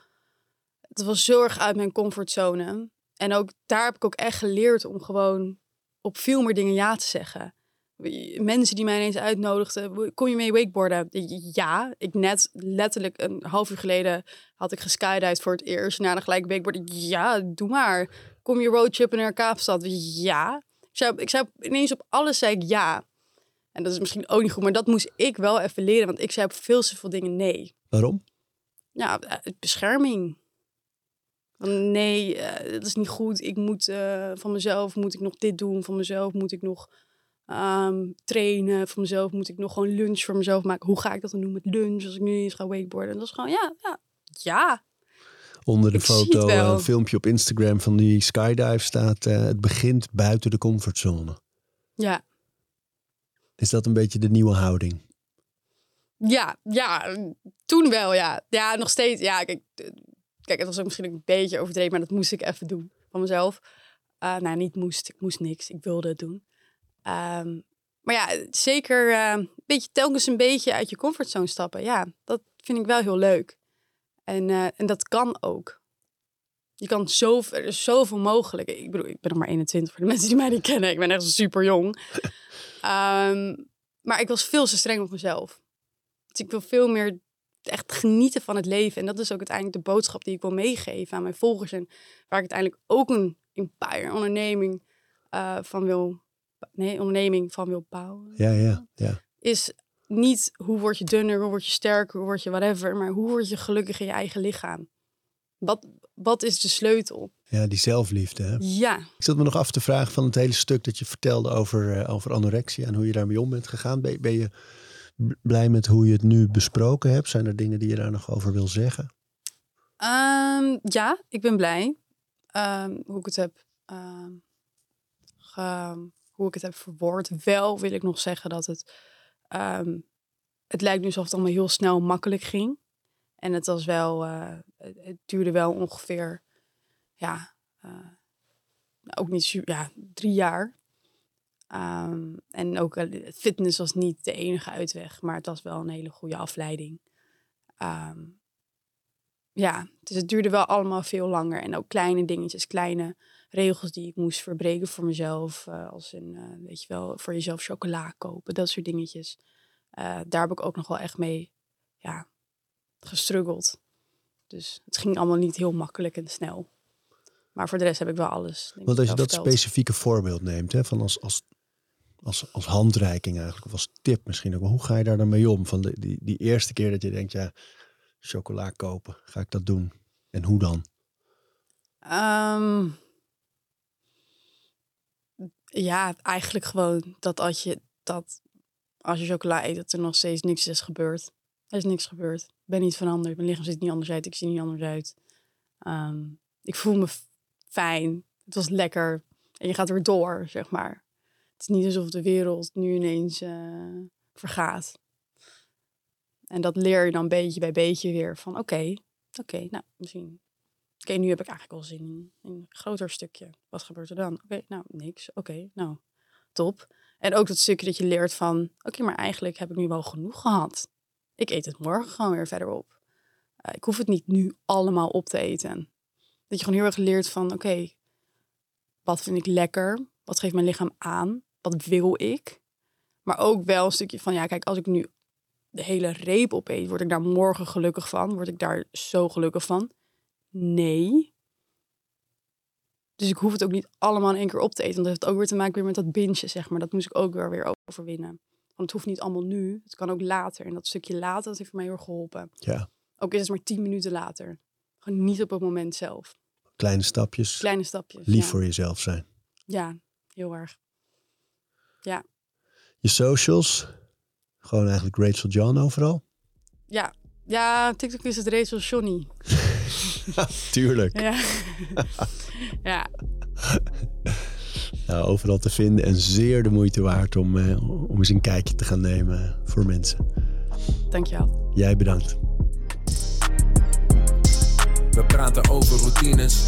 Het was zo erg uit mijn comfortzone. En ook daar heb ik ook echt geleerd om gewoon op veel meer dingen ja te zeggen. Mensen die mij ineens uitnodigden, kom je mee wakeboarden? Ja, ik net letterlijk een half uur geleden had ik geskydived voor het eerst. Na dan gelijk wakeboarden. Ja, doe maar. Kom je roadtrippen naar Kaapstad? Ja. Ik zei, ik zei ineens op alles zei ik ja. En dat is misschien ook niet goed, maar dat moest ik wel even leren. Want ik zei op veel te veel dingen nee. Waarom? Ja, eh, bescherming. Nee, eh, dat is niet goed. Ik moet eh, van mezelf moet ik nog dit doen. Van mezelf moet ik nog ehm, trainen. Van mezelf moet ik nog gewoon lunch voor mezelf maken. Hoe ga ik dat dan doen met lunch als ik nu eens ga wakeboarden? En dat is gewoon, ja, ja, ja. Onder de Ik foto, een filmpje op Instagram van die skydive staat... eh, het begint buiten de comfortzone. Ja, Is dat een beetje de nieuwe houding? ja, ja. Toen wel, ja. Ja, nog steeds. Ja, kijk, eh, kijk het was ook misschien een beetje overdreven, maar dat moest ik even doen van mezelf. Uh, nou, niet moest. Ik moest niks. Ik wilde het doen. Um, maar ja, zeker uh, een beetje, telkens een beetje uit je comfortzone stappen. Ja, dat vind ik wel heel leuk. En, uh, en dat kan ook. Je kan zoveel, er is zoveel mogelijk. Ik bedoel, ik ben nog maar 21 voor de mensen die mij niet kennen. Ik ben echt super jong. um, maar ik was veel te streng op mezelf. Dus ik wil veel meer echt genieten van het leven. En dat is ook uiteindelijk de boodschap die ik wil meegeven aan mijn volgers. En waar ik uiteindelijk ook een empire, onderneming uh, van wil... Nee, onderneming van wil bouwen. Ja, ja, ja. Is niet hoe word je dunner, hoe word je sterker, hoe word je whatever. Maar hoe word je gelukkig in je eigen lichaam. Wat, wat is de sleutel? Ja, die zelfliefde. Hè? Ja. Ik zat me nog af te vragen van het hele stuk dat je vertelde over, uh, over anorexia en hoe je daarmee om bent gegaan. Ben, ben, je blij met hoe je het nu besproken hebt? Zijn er dingen die je daar nog over wil zeggen? Um, ja, ik ben blij um, hoe ik het heb um, ge, hoe ik het heb verwoord. Wel wil ik nog zeggen dat het het lijkt nu alsof het allemaal heel snel makkelijk ging. En het was wel, uh, het duurde wel ongeveer, ja, uh, ook niet ja, drie jaar. Um, en ook uh, fitness was niet de enige uitweg, maar het was wel een hele goede afleiding. Um, ja, dus het duurde wel allemaal veel langer. En ook kleine dingetjes, kleine regels die ik moest verbreken voor mezelf. Uh, als in, weet je wel, voor jezelf chocola kopen, dat soort dingetjes. daar heb ik ook nog wel echt mee, ja, gestruggeld. Dus het ging allemaal niet heel makkelijk en snel. Maar voor de rest heb ik wel alles. Want als je dat specifieke voorbeeld neemt, hè, van als, als, als, als handreiking eigenlijk, of als tip misschien ook, hoe ga je daar dan mee om? Van de, die, die eerste keer dat je denkt, ja, chocola kopen, ga ik dat doen? En hoe dan? Um, ja, eigenlijk gewoon dat als je, dat als je chocola eet, dat er nog steeds niks is gebeurd. Er is niks gebeurd. Ik ben niet veranderd. Mijn lichaam ziet niet anders uit. Ik zie niet anders uit. Um, ik voel me fijn. Het was lekker. En je gaat weer door, zeg maar. Het is niet alsof de wereld nu ineens uh, vergaat. En dat leer je dan beetje bij beetje weer. Van oké, oké, nou misschien. Oké, nu heb ik eigenlijk wel zin in, een groter stukje. Wat gebeurt er dan? Oké, nou niks. Oké, nou top. En ook dat stukje dat je leert van... Oké, maar eigenlijk heb ik nu wel genoeg gehad ik eet het morgen gewoon weer verder op. Uh, ik hoef het niet nu allemaal op te eten. Dat je gewoon heel erg leert van, oké, wat vind ik lekker? Wat geeft mijn lichaam aan? Wat wil ik? Maar ook wel een stukje van, ja, kijk, als ik nu de hele reep opeet, word ik daar morgen gelukkig van? Word ik daar zo gelukkig van? Nee. Dus ik hoef het ook niet allemaal in één keer op te eten. Want dat heeft ook weer te maken weer met dat binge, zeg maar. Dat moest ik ook weer, weer overwinnen. Want het hoeft niet allemaal nu. Het kan ook later. En dat stukje later, dat heeft mij heel erg geholpen. Ja. Ook is het maar tien minuten later. Gewoon niet op het moment zelf. Kleine stapjes. Kleine stapjes. Lief ja. voor jezelf zijn. Ja, heel erg. Ja. Je socials? Gewoon eigenlijk Rachel John overal? Ja. Ja, TikTok is het Rachel Johnny. Tuurlijk. Ja. ja. Nou, overal te vinden en zeer de moeite waard om, uh, om eens een kijkje te gaan nemen voor mensen. Dankjewel. Jij bedankt. We praten over routines